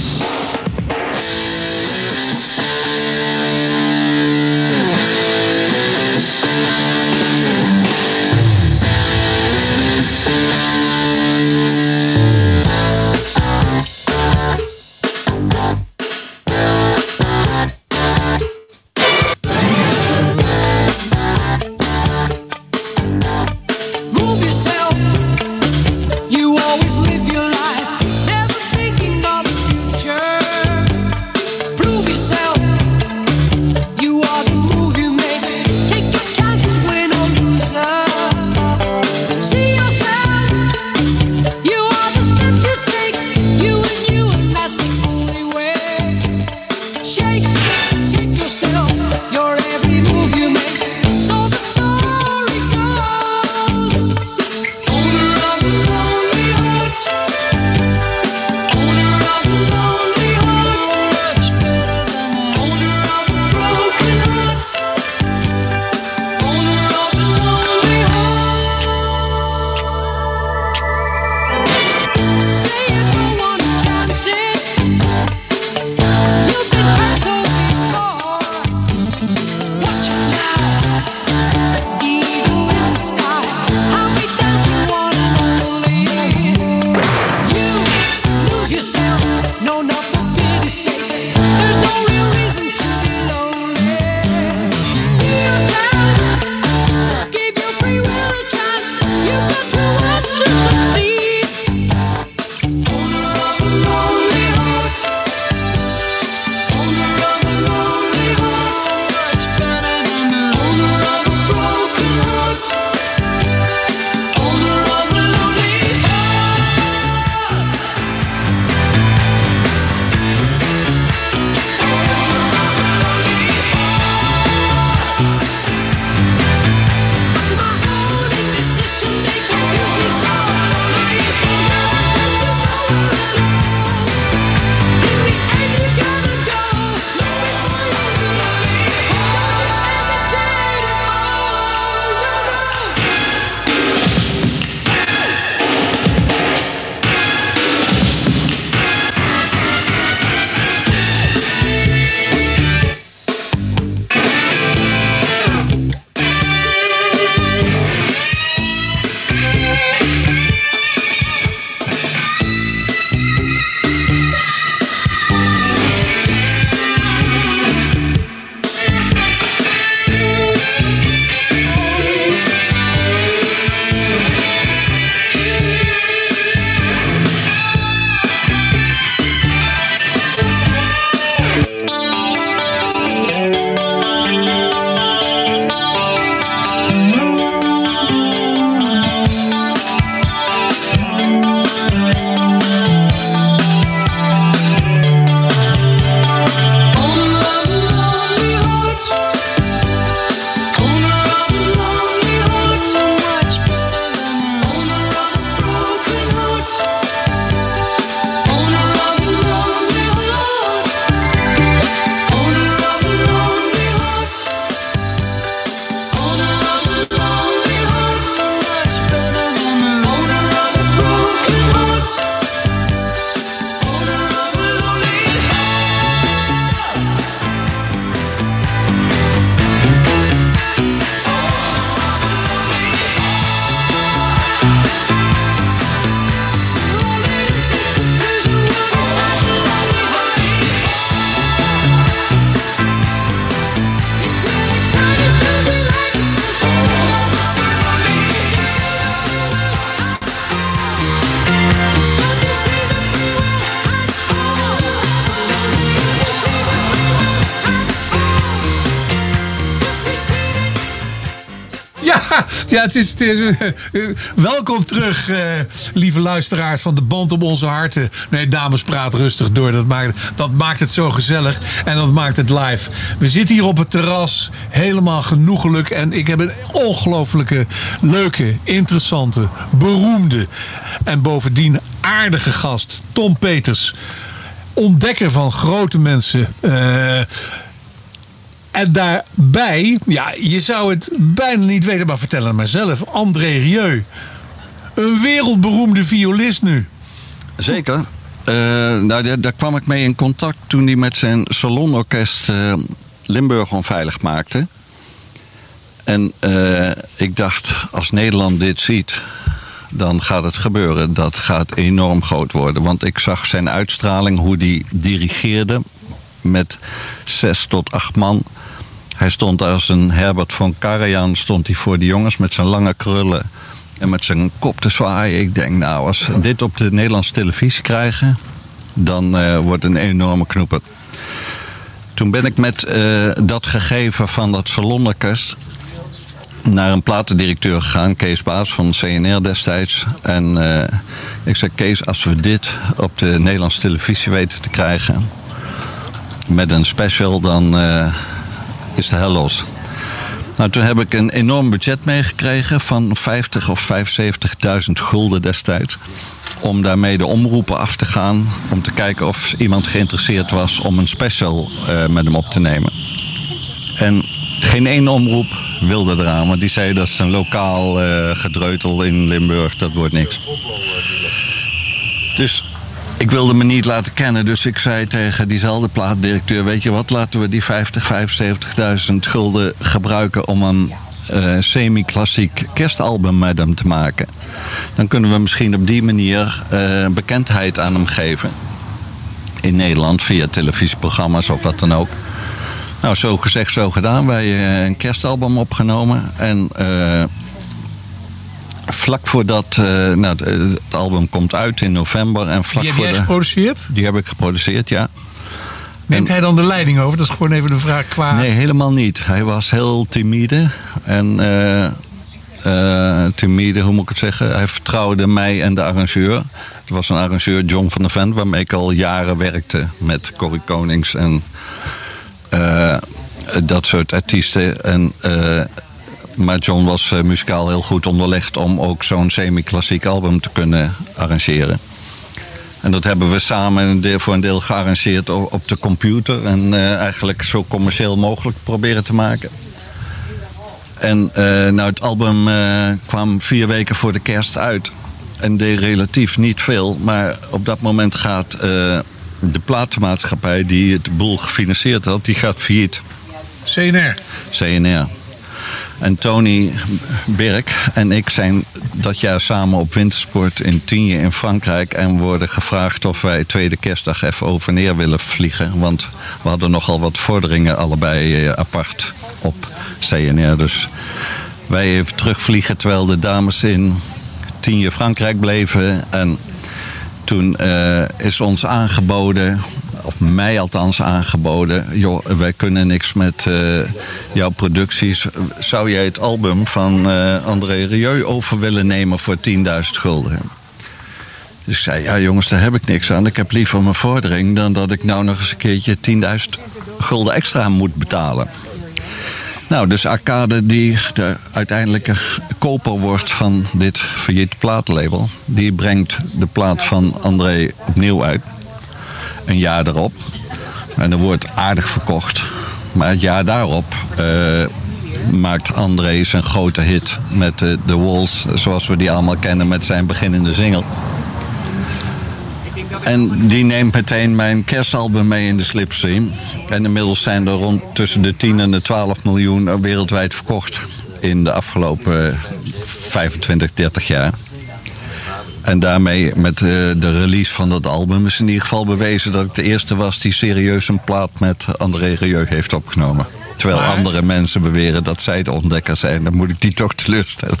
Ja, het is, eh, welkom terug, eh, lieve luisteraars van de band op onze harten. Nee, dames, praat rustig door. Dat maakt, dat maakt het zo gezellig en dat maakt het live. We zitten hier op het terras, helemaal genoegelijk. En ik heb een ongelooflijke, leuke, interessante, beroemde en bovendien aardige gast. Tom Peters, ontdekker van grote mensen. Eh, en daarbij, ja, je zou het bijna niet weten, maar vertel het maar zelf. André Rieu. Een wereldberoemde violist nu. Zeker. Eh, nou, daar, kwam ik mee in contact toen hij met zijn salonorkest eh, Limburg onveilig maakte. En eh, ik dacht, als Nederland dit ziet, dan gaat het gebeuren. Dat gaat enorm groot worden. Want ik zag zijn uitstraling, hoe hij dirigeerde met zes tot acht man. Hij stond als een Herbert van Karajan stond hij voor de jongens met zijn lange krullen en met zijn kop te zwaaien. Ik denk, nou, als we dit op de Nederlandse televisie krijgen, dan eh, wordt een enorme knoeper. Toen ben ik met eh, dat gegeven van dat salonorkest naar een platendirecteur gegaan, Kees Baas van CNR destijds. En eh, ik zei, Kees, als we dit op de Nederlandse televisie weten te krijgen, met een special, dan is de hel los. Nou, toen heb ik een enorm budget meegekregen van 50 of 75.000 gulden destijds. Om daarmee de omroepen af te gaan. Om te kijken of iemand geïnteresseerd was om een special eh, met hem op te nemen. En geen één omroep wilde eraan. Want die zei dat is een lokaal eh, gedreutel in Limburg. Dat wordt niks. Dus ik wilde me niet laten kennen, dus ik zei tegen diezelfde plaatdirecteur: Weet je wat, laten we die 50, 75.000 gulden gebruiken om een eh, semi-klassiek kerstalbum met hem te maken. Dan kunnen we misschien op die manier eh, bekendheid aan hem geven. In Nederland via televisieprogramma's of wat dan ook. Nou, zo gezegd, zo gedaan. Wij eh, een kerstalbum opgenomen. En vlak voordat eh, nou, het, album komt uit in november. En vlak Die heb voor jij de, geproduceerd? Die heb ik geproduceerd, ja. Neemt En- hij dan de leiding over? Dat is gewoon even een vraag qua... Nee, helemaal niet. Hij was heel timide. En eh, eh, timide, hoe moet ik het zeggen? Hij vertrouwde mij en de arrangeur. Er was een arrangeur, John van der Ven, waarmee ik al jaren werkte. Met Corrie Konings en dat soort artiesten. En, maar John was eh, muzikaal heel goed onderlegd om ook zo'n semi-klassiek album te kunnen arrangeren. En dat hebben we samen een deel, voor een deel gearrangeerd op de computer. En eh, eigenlijk zo commercieel mogelijk proberen te maken. En eh, nou, het album kwam vier weken voor de kerst uit. En deed relatief niet veel. Maar op dat moment gaat de platenmaatschappij die het boel gefinancierd had, die gaat failliet. CNR. CNR. En Tony Birk en ik zijn dat jaar samen op wintersport in Tienje in Frankrijk. En worden gevraagd of wij tweede kerstdag even over neer willen vliegen. Want we hadden nogal wat vorderingen allebei eh, apart op CNR. Dus wij even terugvliegen terwijl de dames in Tienje Frankrijk bleven. En toen eh, is ons aangeboden, mij althans aangeboden... joh, wij kunnen niks met eh, jouw producties. Zou jij het album van eh, André Rieu over willen nemen voor 10.000 gulden? Dus ik zei, ja jongens, daar heb ik niks aan. Ik heb liever mijn vordering dan dat ik nou nog eens een keertje 10.000 gulden extra moet betalen. Nou, dus Arcade, die de uiteindelijke koper wordt van dit failliet plaatlabel... die brengt de plaat van André opnieuw uit. Een jaar erop. En er wordt aardig verkocht. Maar het jaar daarop eh, maakt André zijn grote hit met de The Walls... zoals we die allemaal kennen met zijn beginnende single. En die neemt meteen mijn kerstalbum mee in de slipstream. En inmiddels zijn er rond tussen de 10 en de 12 miljoen wereldwijd verkocht. In de afgelopen 25, 30 jaar. En daarmee met eh, de release van dat album is in ieder geval bewezen dat ik de eerste was die serieus een plaat met André Rieu heeft opgenomen. Terwijl Maar- andere mensen beweren dat zij de ontdekker zijn, dan moet ik die toch teleurstellen.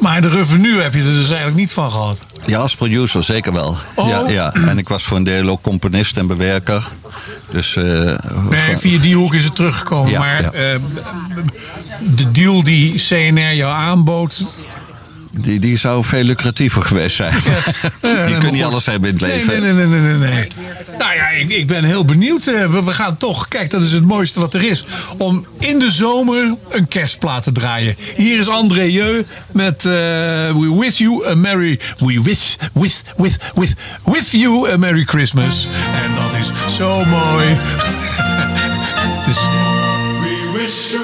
Maar de revenue heb je er dus eigenlijk niet van gehad. Ja, als producer zeker wel. Oh. Ja, ja. En ik was voor een deel ook componist en bewerker. Dus, eh, Nee, via die hoek is het teruggekomen. Ja, maar ja. eh, de deal die CNR jou aanbood. Die, die zou veel lucratiever geweest zijn. je *laughs* kunt niet alles hebben in het leven. Nee, nee, nee, nee, nee, nee. Nou ja, ik, ik ben heel benieuwd. Eh, We, we gaan toch, kijk, dat is het mooiste wat er is. Om in de zomer een kerstplaat te draaien. Hier is André Jeu met eh, We Wish You a Merry... We wish, with, with, with, with you a Merry Christmas. En dat is zo mooi. *laughs* dus... We wish you a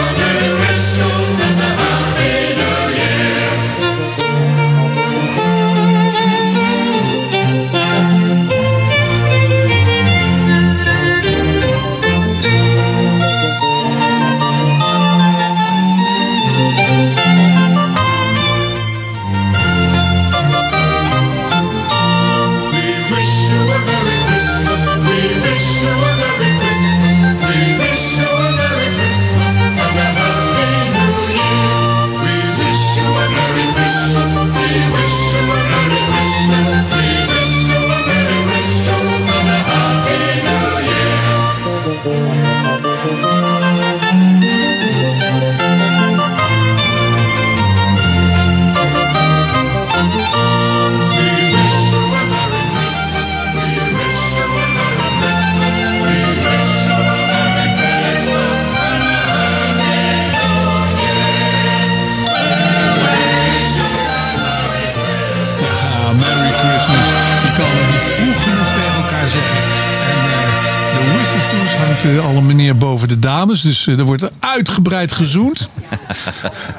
Alle meneer boven de dames. Dus eh, er wordt uitgebreid gezoend.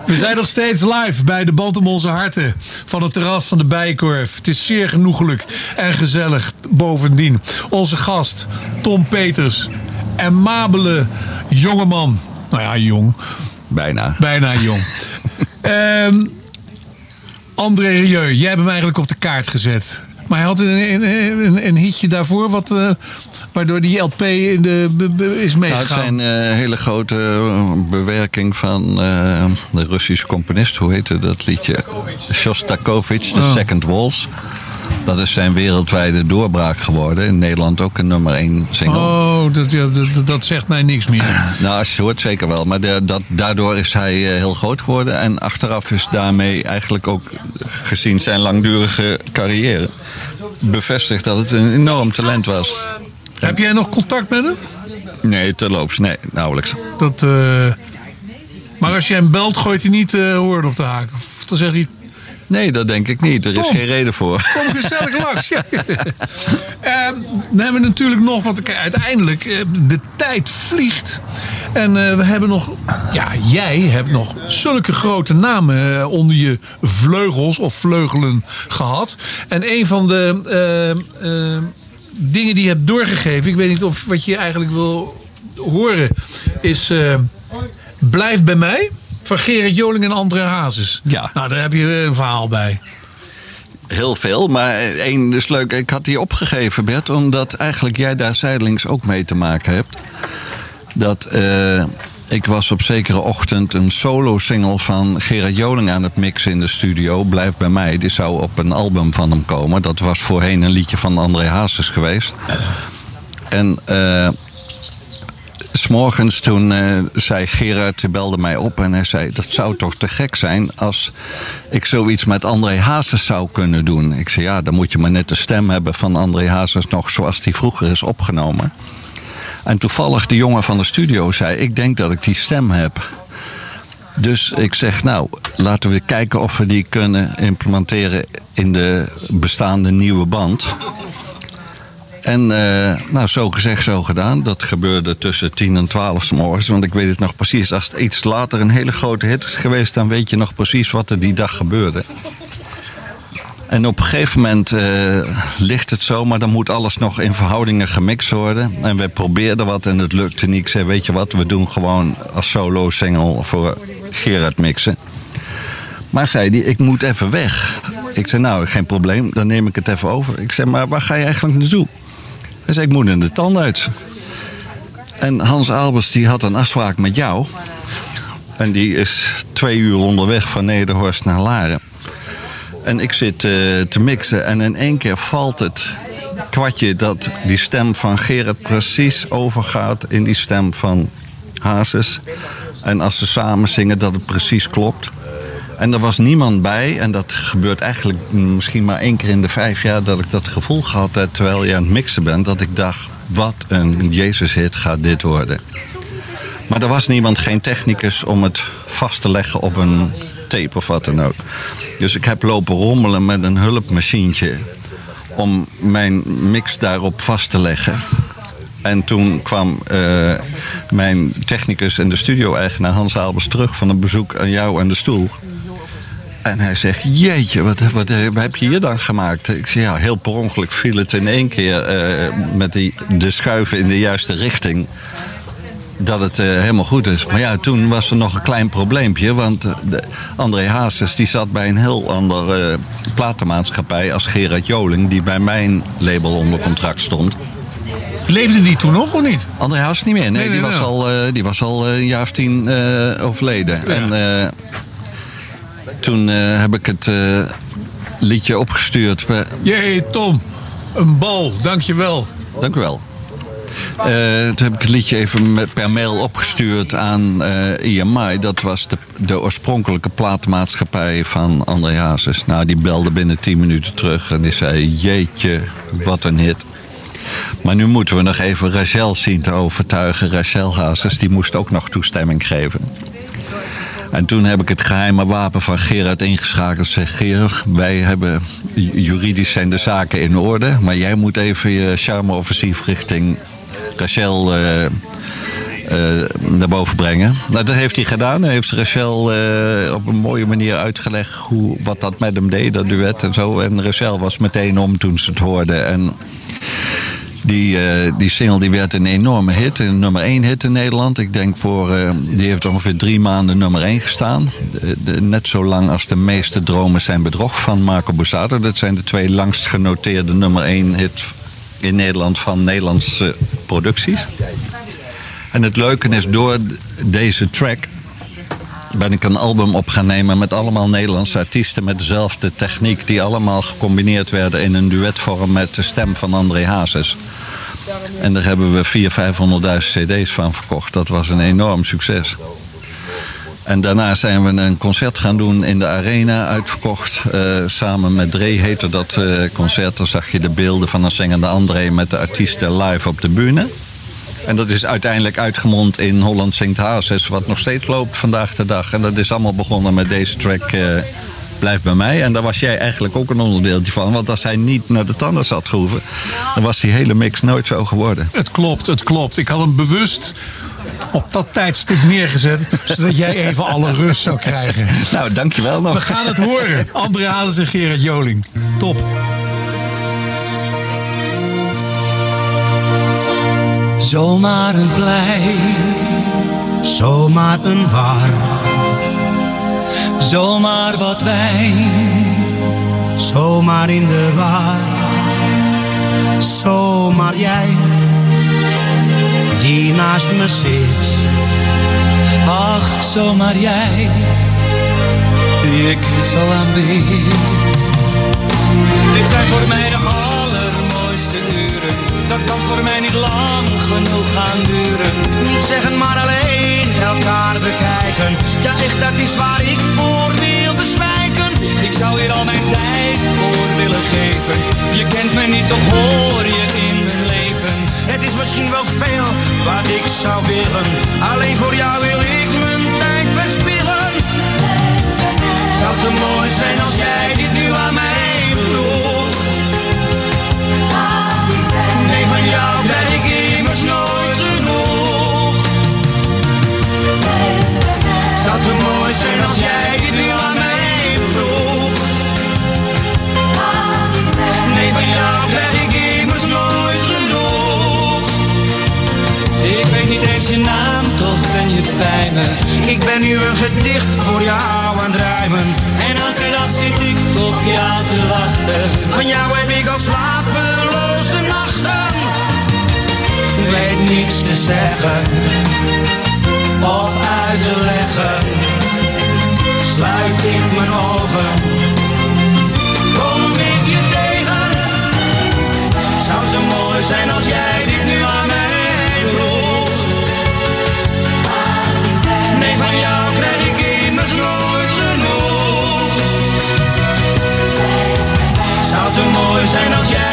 We zijn nog steeds live bij de Band om onze harten. Van het terras van de Bijenkorf. Het is zeer genoeglijk en gezellig. Bovendien onze gast Tom Peters. Amabele jongeman. Nou ja, jong. Bijna. Bijna jong. *laughs* Ehm André Rieu, jij hebt hem eigenlijk op de kaart gezet. Maar hij had een, een, een, een hitje daarvoor, wat, eh, waardoor die LP in de, be- be- is Nou, het meegegaan. zijn een hele grote eh, bewerking van eh, de Russische componist. Hoe heette dat liedje? Shostakovich, The Oh. Second Waltz. Dat is zijn wereldwijde doorbraak geworden. In Nederland ook een nummer 1 single. Oh, dat, ja, dat, dat zegt mij niks meer. Nou, als je hoort, zeker wel. Maar de- dat, daardoor is hij eh, heel groot geworden. En achteraf is daarmee eigenlijk ook, gezien zijn langdurige carrière, bevestigd dat het een enorm talent was. Heb jij nog contact met hem? Nee, terloops. Nee, nauwelijks. Dat, eh, maar als je hem belt, gooit hij niet hoorn op de haak. Of dan zegt hij, Nee, dat denk ik niet. Er is geen reden voor. kom gezellig langs. Ja. *laughs* Ehm, dan hebben we natuurlijk nog, want uiteindelijk, eh, de tijd vliegt. En eh, we hebben nog, ja, jij hebt nog zulke grote namen eh, onder je vleugels of vleugelen gehad. En een van de eh, eh, dingen die je hebt doorgegeven, ik weet niet of wat je eigenlijk wil horen, is Blijf bij mij. Van Gerrit Joling en André Hazes. Ja. Nou, daar heb je een verhaal bij. Heel veel, maar één is leuk. Ik had die opgegeven, Bert, omdat eigenlijk jij daar zijdelings ook mee te maken hebt. Dat eh, ik was op zekere ochtend een solo-single van Gerard Joling aan het mixen in de studio. Blijf bij mij. Die zou op een album van hem komen. Dat was voorheen een liedje van André Hazes geweest. En eh, S'morgens toen eh, zei Gerard, belde mij op en hij zei... dat zou toch te gek zijn als ik zoiets met André Hazes zou kunnen doen. Ik zei, ja, dan moet je maar net de stem hebben van André Hazes nog zoals die vroeger is opgenomen. En toevallig de jongen van de studio zei, ik denk dat ik die stem heb. Dus ik zeg, nou, laten we kijken of we die kunnen implementeren in de bestaande nieuwe band. En eh, nou, zo gezegd, zo gedaan. Dat gebeurde tussen 10 en 12 's morgens. Want ik weet het nog precies. Als het iets later een hele grote hit is geweest... dan weet je nog precies wat er die dag gebeurde. En op een gegeven moment eh, ligt het zo... maar dan moet alles nog in verhoudingen gemixt worden. En wij probeerden wat en het lukte niet. Ik zei, weet je wat, we doen gewoon als solo-single... voor Gerard mixen. Maar zei hij, ik moet even weg. Ik zei, nou, geen probleem, dan neem ik het even over. Ik zei, maar waar ga je eigenlijk naartoe? Zei, ik moet in de tandarts. En Hans Albers die had een afspraak met jou. En die is twee uur onderweg van Nederhorst naar Laren. En ik zit eh, te mixen en in één keer valt het kwartje dat die stem van Gerard precies overgaat in die stem van Hazes. En als ze samen zingen dat het precies klopt. En er was niemand bij, en dat gebeurt eigenlijk misschien maar één keer in de vijf jaar... dat ik dat gevoel gehad heb terwijl je aan het mixen bent... dat ik dacht, wat een Jezus-hit gaat dit worden. Maar er was niemand, geen technicus, om het vast te leggen op een tape of wat dan ook. Dus ik heb lopen rommelen met een hulpmachientje om mijn mix daarop vast te leggen. En toen kwam eh, mijn technicus en de studio-eigenaar Hans Albers terug van een bezoek aan jou en de stoel. En hij zegt, jeetje, wat, wat heb je hier dan gemaakt? Ik zeg, ja, heel per ongeluk viel het in één keer eh, met die, de schuiven in de juiste richting. Dat het eh, helemaal goed is. Maar ja, toen was er nog een klein probleempje. Want eh, de, André Hazes die zat bij een heel andere platenmaatschappij als Gerard Joling. Die bij mijn label onder contract stond. Leefde die toen nog of niet? André Hazes niet meer. Nee, Nee, nee, die, was al, eh, die was al eh, een jaar of tien eh, overleden. En eh, toen eh, heb ik het eh, liedje opgestuurd. Jee, Tom. Een bal, dankjewel. Dank u wel. Eh, toen heb ik het liedje even met, per mail opgestuurd aan eh EMI. Dat was de, de oorspronkelijke platenmaatschappij van André Hazes. Nou, die belde binnen 10 minuten terug en die zei: Jeetje, wat een hit. Maar nu moeten we nog even Rachel zien te overtuigen. Rachel Hazes, die moest ook nog toestemming geven. En toen heb ik het geheime wapen van Gerard ingeschakeld. Zeg Gerard, wij hebben juridisch zijn de zaken in orde. Maar jij moet even je charme-offensief richting Rachel eh, eh, naar boven brengen. Nou, dat heeft hij gedaan. Hij heeft Rachel eh, op een mooie manier uitgelegd hoe, wat dat met hem deed, dat duet en zo. En Rachel was meteen om toen ze het hoorde. En die, eh, die single die werd een enorme hit, een nummer 1 hit in Nederland. Ik denk voor, eh, die heeft ongeveer drie maanden nummer 1 gestaan. Net zo lang als de meeste dromen zijn bedrog van Marco Borsato. Dat zijn de twee langst genoteerde nummer 1 hit in Nederland van Nederlandse producties. En het leuke is, door deze track ben ik een album op gaan nemen met allemaal Nederlandse artiesten met dezelfde techniek, die allemaal gecombineerd werden in een duetvorm met de stem van André Hazes. En daar hebben we 400.000, 500.000 cd's van verkocht. Dat was een enorm succes. En daarna zijn we een concert gaan doen in de Arena, uitverkocht. Eh, samen met Dre heette dat eh, concert. Dan zag je de beelden van een zingende André met de artiesten live op de bühne. En dat is uiteindelijk uitgemond in Holland Zingt Hazes, wat nog steeds loopt vandaag de dag. En dat is allemaal begonnen met deze track eh, Blijf bij mij. En daar was jij eigenlijk ook een onderdeeltje van. Want als hij niet naar de tandarts had gehoeven, dan was die hele mix nooit zo geworden. Het klopt, het klopt. Ik had hem bewust op dat tijdstip neergezet, zodat jij even alle rust zou krijgen. Nou, dankjewel nog. We gaan het horen. André Hazes en Gerard Joling. Top. Zomaar een plein, zomaar een bar, zomaar wat wijn, zomaar in de war. Zomaar jij, die naast me zit. ach, zomaar jij, die ik zo aanbid. Dit zijn voor mij de uren, dat kan voor mij niet lang genoeg gaan duren. Niet zeggen, maar alleen elkaar bekijken. Ja, echt, dat is waar ik voor wil bezwijken. Ik zou hier al mijn tijd voor willen geven. Je kent me niet, toch hoor je in mijn leven. Het is misschien wel veel wat ik zou willen. Alleen voor jou wil ik mijn tijd verspillen. Zou te mooi zijn als jij dit nu aan mij vroeg. Zou te mooi zijn als jij dit nu aan mij vroeg. Nee, van jou krijg ik immers nooit genoeg. Ik weet niet eens je naam, toch ben je bij me. Ik ben nu een gedicht voor jou aan het rijmen. En elke dag zit ik op jou te wachten. Van jou heb ik al slapeloze nachten. Ik weet niets te zeggen. Of uit te leggen. Sluit ik mijn ogen, kom ik je tegen. Zou het mooi zijn als jij dit nu aan mij vroeg? Nee, van jou krijg ik immers nooit genoeg. Zou het mooi zijn als jij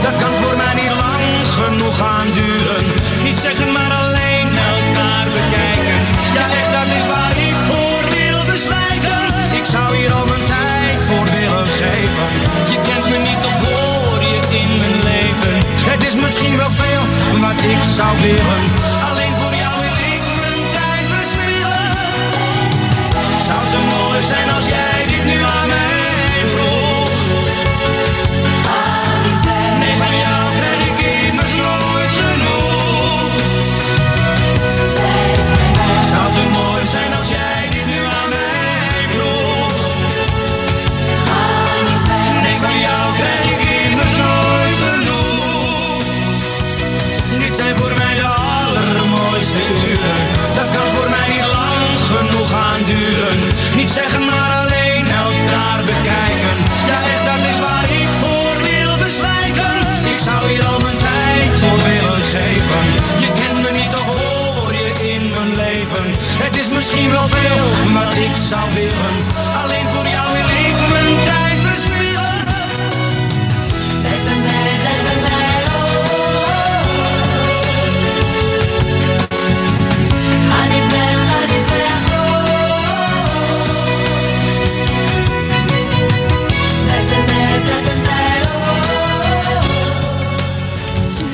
Dat kan voor mij niet lang genoeg gaan duren. Niet zeggen, maar alleen elkaar bekijken. Ja, echt, dat is waar ik voor wil bezwijken. Ik zou hier al mijn tijd voor willen geven. Je kent me niet, toch hoor je in mijn leven. Het is misschien wel veel wat ik zou willen. Zou willen. Alleen voor jou wil tijd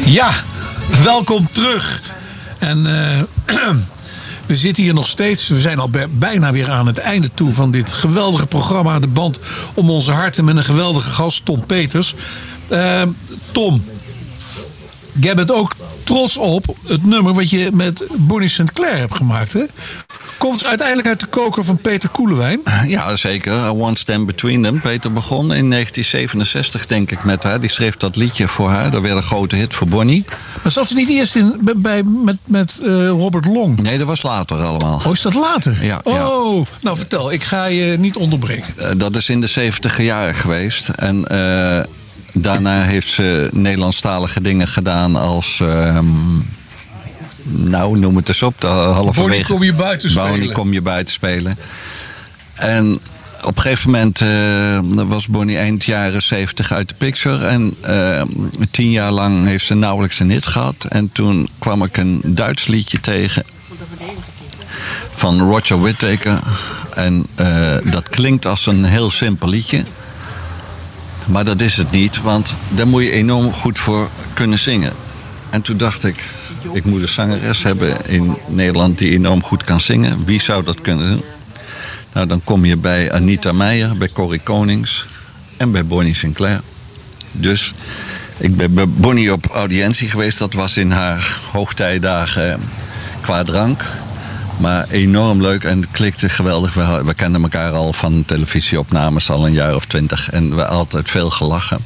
Ja, welkom terug. En eh, *clears throat* we zitten hier nog steeds. We zijn al bij- bijna weer aan het einde toe van dit geweldige programma. De band om onze harten met een geweldige gast, Tom Peters. Eh, Tom, jij bent ook trots op het nummer wat je met Bonnie Sinclair hebt gemaakt. Hè? Komt uiteindelijk uit de koker van Peter Koelewijn? Ja, zeker. One Stand Between Them. Peter begon in 1967, denk ik, met haar. Die schreef dat liedje voor haar. Dat werd een grote hit voor Bonnie. Maar zat ze niet eerst in, bij, met, met eh, Robert Long? Nee, dat was later allemaal. Oh, is dat later? Ja, ja. Oh, nou vertel. Ik ga je niet onderbreken. Eh, dat is in de 70 jaren geweest. En eh, daarna heeft ze Nederlandstalige dingen gedaan als... ehm, nou, noem het eens op. De halverwege... Bonnie, kom je buiten spelen. Bonnie, kom je buiten spelen. En op een gegeven moment eh, was Bonnie eind jaren 70 uit de picture. En eh, tien jaar lang heeft ze nauwelijks een hit gehad. En toen kwam ik een Duits liedje tegen van Roger Whittaker. En eh, dat klinkt als een heel simpel liedje. Maar dat is het niet, want daar moet je enorm goed voor kunnen zingen. En toen dacht ik, ik moet een zangeres hebben in Nederland die enorm goed kan zingen. Wie zou dat kunnen doen? Nou, dan kom je bij Anita Meijer, bij Corrie Konings en bij Bonnie Sinclair. Dus ik ben bij Bonnie op audiëntie geweest. Dat was in haar hoogtijdagen eh, qua drank. Maar enorm leuk en het klikte geweldig. We, we kenden elkaar al van televisieopnames al een jaar of twintig. En we altijd veel gelachen.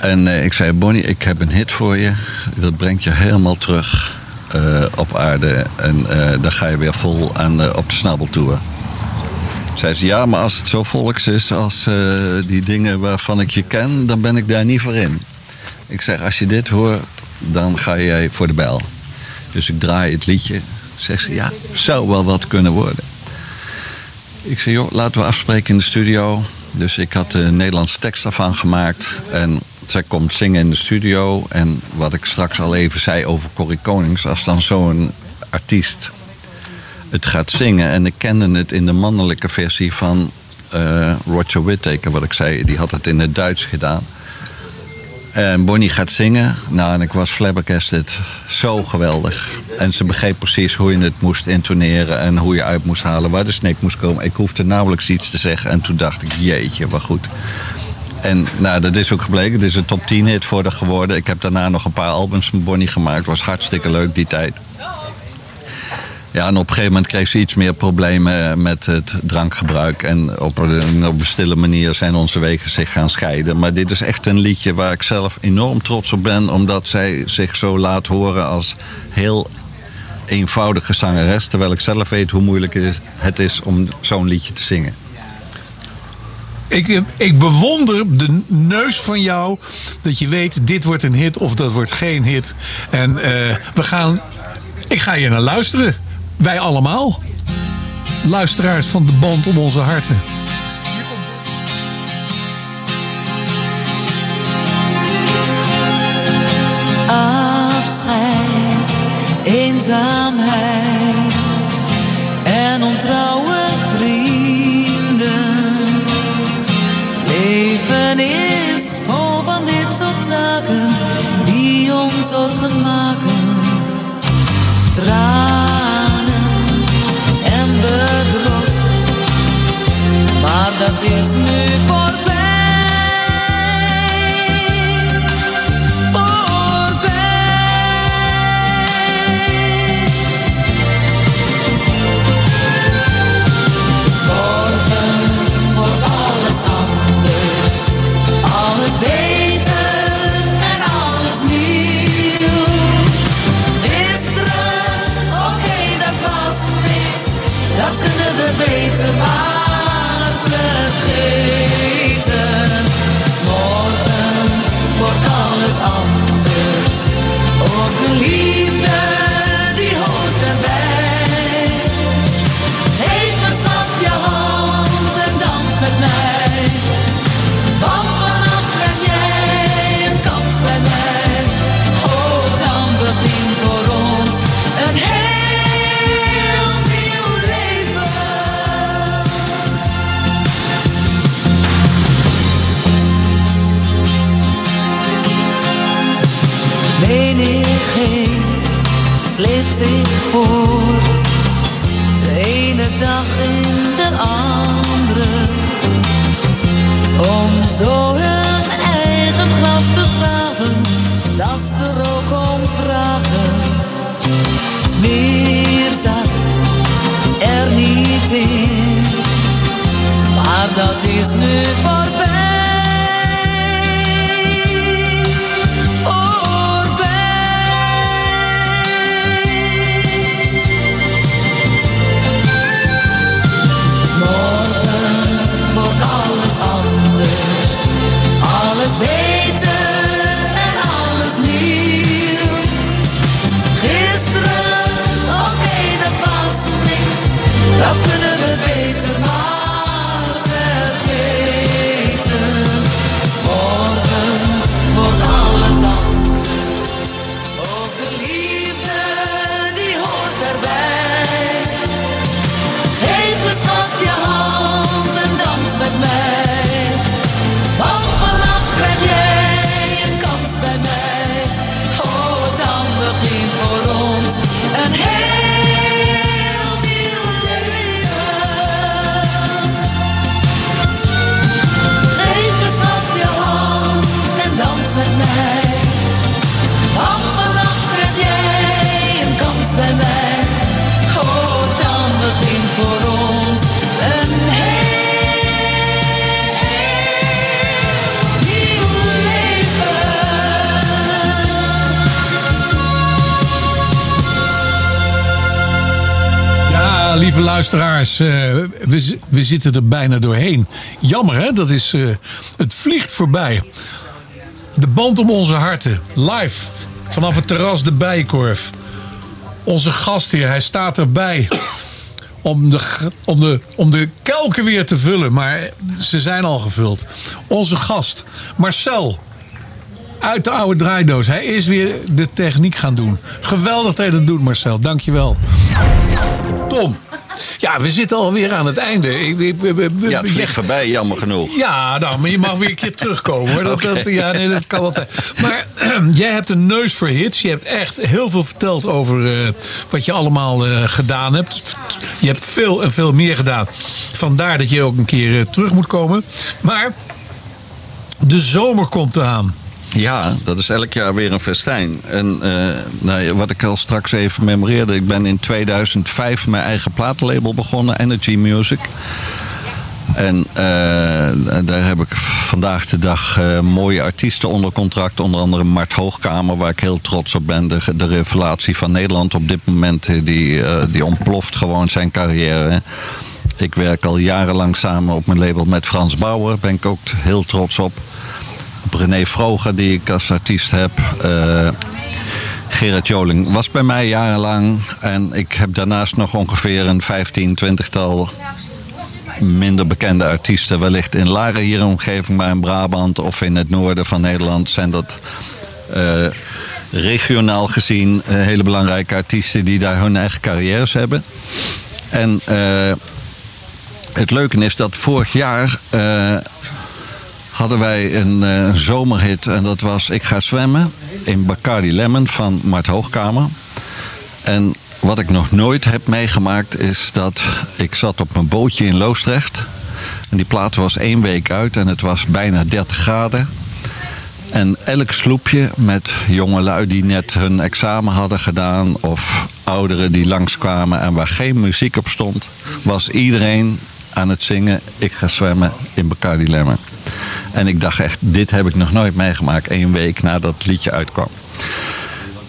En eh, ik zei, Bonnie, ik heb een hit voor je. Dat brengt je helemaal terug eh, op aarde. En eh, dan ga je weer vol aan, op de snabbeltour. Zei ze, ja, maar als het zo volks is als die dingen waarvan ik je ken, dan ben ik daar niet voor in. Ik zeg, als je dit hoort, dan ga jij voor de bijl. Dus ik draai het liedje. Zegt ze, ja, zou wel wat kunnen worden. Ik zei, joh, laten we afspreken in de studio. Dus ik had de Nederlandse tekst ervan gemaakt. En zij komt zingen in de studio. En wat ik straks al even zei over Corrie Konings. Als dan zo'n artiest het gaat zingen. En ik kende het in de mannelijke versie van eh, Roger Whittaker. Wat ik zei, die had het in het Duits gedaan. En Bonnie gaat zingen. Nou, en ik was flabbergasted. Zo geweldig. En ze begreep precies hoe je het moest intoneren. En hoe je uit moest halen waar de snik moest komen. Ik hoefde nauwelijks iets te zeggen. En toen dacht ik, jeetje, wat goed. En nou, dat is ook gebleken. Het is een top 10 hit voor geworden. Ik heb daarna nog een paar albums met Bonnie gemaakt. Was hartstikke leuk die tijd. Ja, en op een gegeven moment kreeg ze iets meer problemen met het drankgebruik. En op een, op een stille manier zijn onze wegen zich gaan scheiden. Maar dit is echt een liedje waar ik zelf enorm trots op ben. Omdat zij zich zo laat horen als heel eenvoudige zangeres. Terwijl ik zelf weet hoe moeilijk het is om zo'n liedje te zingen. Ik, eh, ik bewonder de neus van jou. Dat je weet, dit wordt een hit of dat wordt geen hit. En eh, we gaan. Ik ga hier naar luisteren. Wij allemaal. Luisteraars van de band om onze harten. Afscheid, eenzaamheid en ontrouwe zorgen maken. Tranen en bedrog, maar dat is nu voorbij. Dag in de andere. Om zo hun eigen graf te graven, dat is er ook om vragen. Meer zat er niet in, maar dat is nu voorbij. Dat lieve luisteraars, eh, we, we zitten er bijna doorheen. Jammer hè, dat is, eh, het vliegt voorbij. De band om onze harten, live, vanaf het terras de Bijenkorf. Onze gastheer, hij staat erbij om de, om, de, om de kelken weer te vullen. Maar ze zijn al gevuld. Onze gast, Marcel, uit de oude draaidoos. Hij is weer de techniek gaan doen. Geweldig dat hij dat doet, Marcel. Dankjewel. Tom. Ja, we zitten alweer aan het einde. Ik, ik, ik- Ja, het vliegt voorbij, jammer genoeg. ja, nou, maar je mag weer een keer terugkomen hoor. Dat, *laughs* dat, ja, nee, dat kan altijd. Maar *clears throat* jij hebt een neus voor hits. Je hebt echt heel veel verteld over eh, wat je allemaal eh, gedaan hebt. Je hebt veel en veel meer gedaan. Vandaar dat je ook een keer eh, terug moet komen. Maar de zomer komt eraan. Ja, dat is elk jaar weer een festijn. En eh, nou, wat ik al straks even memoreerde, ik ben in 2005 mijn eigen platenlabel begonnen, Energy Music. En eh, daar heb ik vandaag de dag eh, mooie artiesten onder contract. Onder andere Mart Hoogkamer, waar ik heel trots op ben. De, de revelatie van Nederland op dit moment, die, die ontploft gewoon zijn carrière. Ik werk al jarenlang samen op mijn label met Frans Bauer. Daar ben ik ook heel trots op. René Vroger, die ik als artiest heb. Eh, Gerard Joling was bij mij jarenlang. En ik heb daarnaast nog ongeveer een 15, 20-tal minder bekende artiesten. Wellicht in Laren hier omgeving, maar in Brabant of in het noorden van Nederland zijn dat eh, regionaal gezien eh, hele belangrijke artiesten die daar hun eigen carrières hebben. En het leuke is dat vorig jaar hadden wij een eh, zomerhit en dat was Ik ga zwemmen in Bacardi Lemon van Mart Hoogkamer. En wat ik nog nooit heb meegemaakt is dat ik zat op mijn bootje in Loosdrecht. En die plaat was één week uit en het was bijna 30 graden. En elk sloepje met jongelui die net hun examen hadden gedaan... of ouderen die langskwamen en waar geen muziek op stond... was iedereen aan het zingen Ik ga zwemmen in Bacardi Lemon. En ik dacht echt, dit heb ik nog nooit meegemaakt. één week nadat het liedje uitkwam.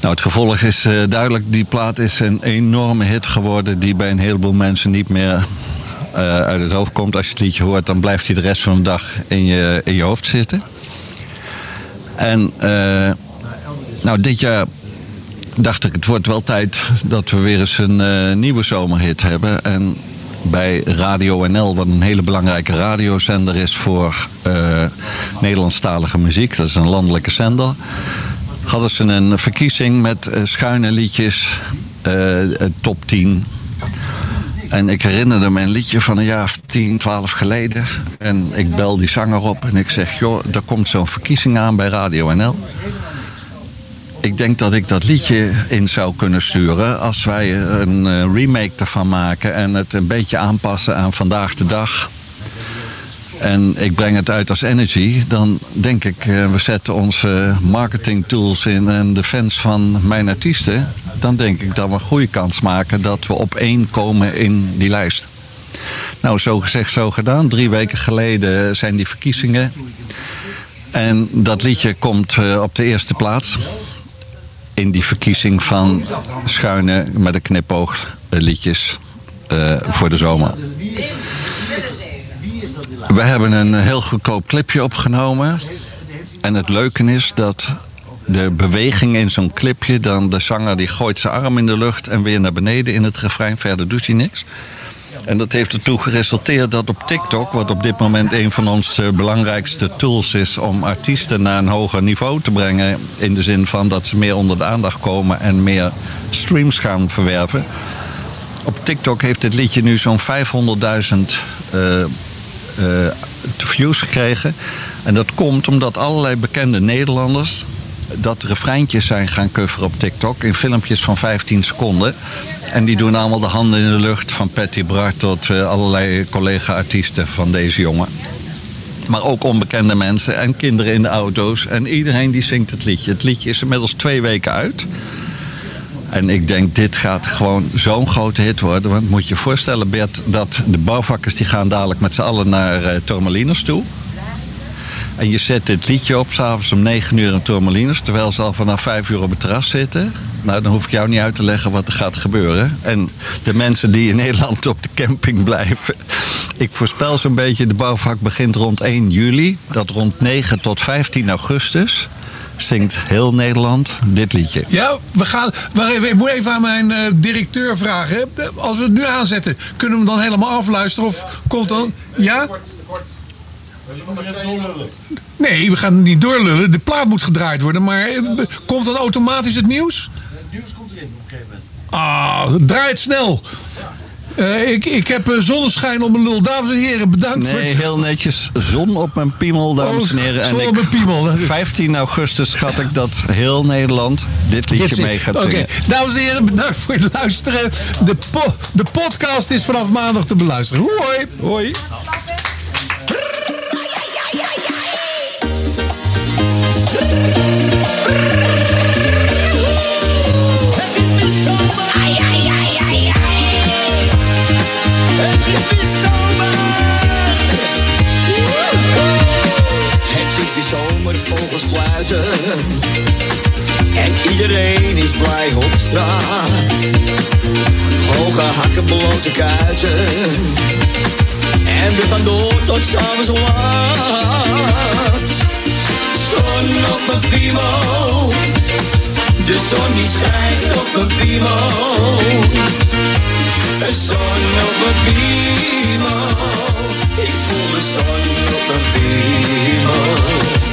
Nou, het gevolg is eh, duidelijk. Die plaat is een enorme hit geworden... die bij een heleboel mensen niet meer eh, uit het hoofd komt. Als je het liedje hoort, dan blijft hij de rest van de dag in je, in je hoofd zitten. En eh, nou, dit jaar dacht ik, het wordt wel tijd dat we weer eens een nieuwe zomerhit hebben. En bij Radio NL, wat een hele belangrijke radiozender is voor eh, Nederlandstalige muziek, dat is een landelijke zender, hadden ze een verkiezing met eh, schuine liedjes, eh, top 10. En ik herinnerde me een liedje van een jaar of 10, 12 geleden. En ik bel die zanger op en ik zeg: Joh, er komt zo'n verkiezing aan bij Radio NL. Ik denk dat ik dat liedje in zou kunnen sturen als wij een eh, remake ervan maken en het een beetje aanpassen aan vandaag de dag. En ik breng het uit als energy, dan denk ik, eh, we zetten onze marketing tools in en de fans van mijn artiesten. Dan denk ik dat we een goede kans maken dat we op één komen in die lijst. Nou, zo gezegd, zo gedaan. Drie weken geleden zijn die verkiezingen. En dat liedje komt eh, op de eerste plaats. In die verkiezing van schuine met een knipoog eh, liedjes eh, voor de zomer. We hebben een heel goedkoop clipje opgenomen. En het leuke is dat de beweging in zo'n clipje... dan de zanger die gooit zijn arm in de lucht en weer naar beneden in het refrein. Verder doet hij niks. En dat heeft ertoe geresulteerd dat op TikTok... wat op dit moment een van onze belangrijkste tools is... om artiesten naar een hoger niveau te brengen... in de zin van dat ze meer onder de aandacht komen... en meer streams gaan verwerven. Op TikTok heeft dit liedje nu zo'n 500.000 eh, eh, views gekregen. En dat komt omdat allerlei bekende Nederlanders dat refreintjes zijn gaan coveren op TikTok in filmpjes van 15 seconden. En die doen allemaal de handen in de lucht van Patty Bart tot eh, allerlei collega-artiesten van deze jongen. Maar ook onbekende mensen en kinderen in de auto's. En iedereen die zingt het liedje. Het liedje is inmiddels twee weken uit. En ik denk, dit gaat gewoon zo'n grote hit worden. Want moet je je voorstellen, Bert, dat de bouwvakkers die gaan dadelijk met z'n allen naar uh, toe. En je zet dit liedje op, s'avonds om 9 uur in Tormelinos, terwijl ze al vanaf 5 uur op het terras zitten. Nou, dan hoef ik jou niet uit te leggen wat er gaat gebeuren. En de mensen die in Nederland op de camping blijven. Ik voorspel zo'n beetje, de bouwvak begint rond 1 juli. Dat rond 9 tot 15 augustus zingt heel Nederland dit liedje. Ja, we gaan. Wacht even, ik moet even aan mijn eh, directeur vragen. Als we het nu aanzetten, kunnen we hem dan helemaal afluisteren? Of komt dan. Ja? Nee, we gaan het niet doorlullen. De plaat moet gedraaid worden. Maar eh, komt dan automatisch het nieuws? Het nieuws komt erin op een gegeven moment. Ah, draai het snel. Eh, ik, ik heb eh, zonneschijn op mijn lul. Dames en heren, bedankt voor Nee, het... heel netjes zon op mijn piemel, dames en heren. Oh, zon en op mijn piemel. *laughs* 15 augustus schat ik dat heel Nederland dit liedje Dit mee gaat Oké, zingen. dames en heren, bedankt voor het luisteren. De, po- de podcast is vanaf maandag te beluisteren. Hoi. Hoi. Hoi. Als fluiten. En iedereen is blij op straat. Hoge hakken, blote kuiten. En we gaan door tot s'avonds laat. Zon op mijn piemel. De zon die schijnt op mijn piemel. De zon op mijn piemel. Ik voel de zon op mijn piemel.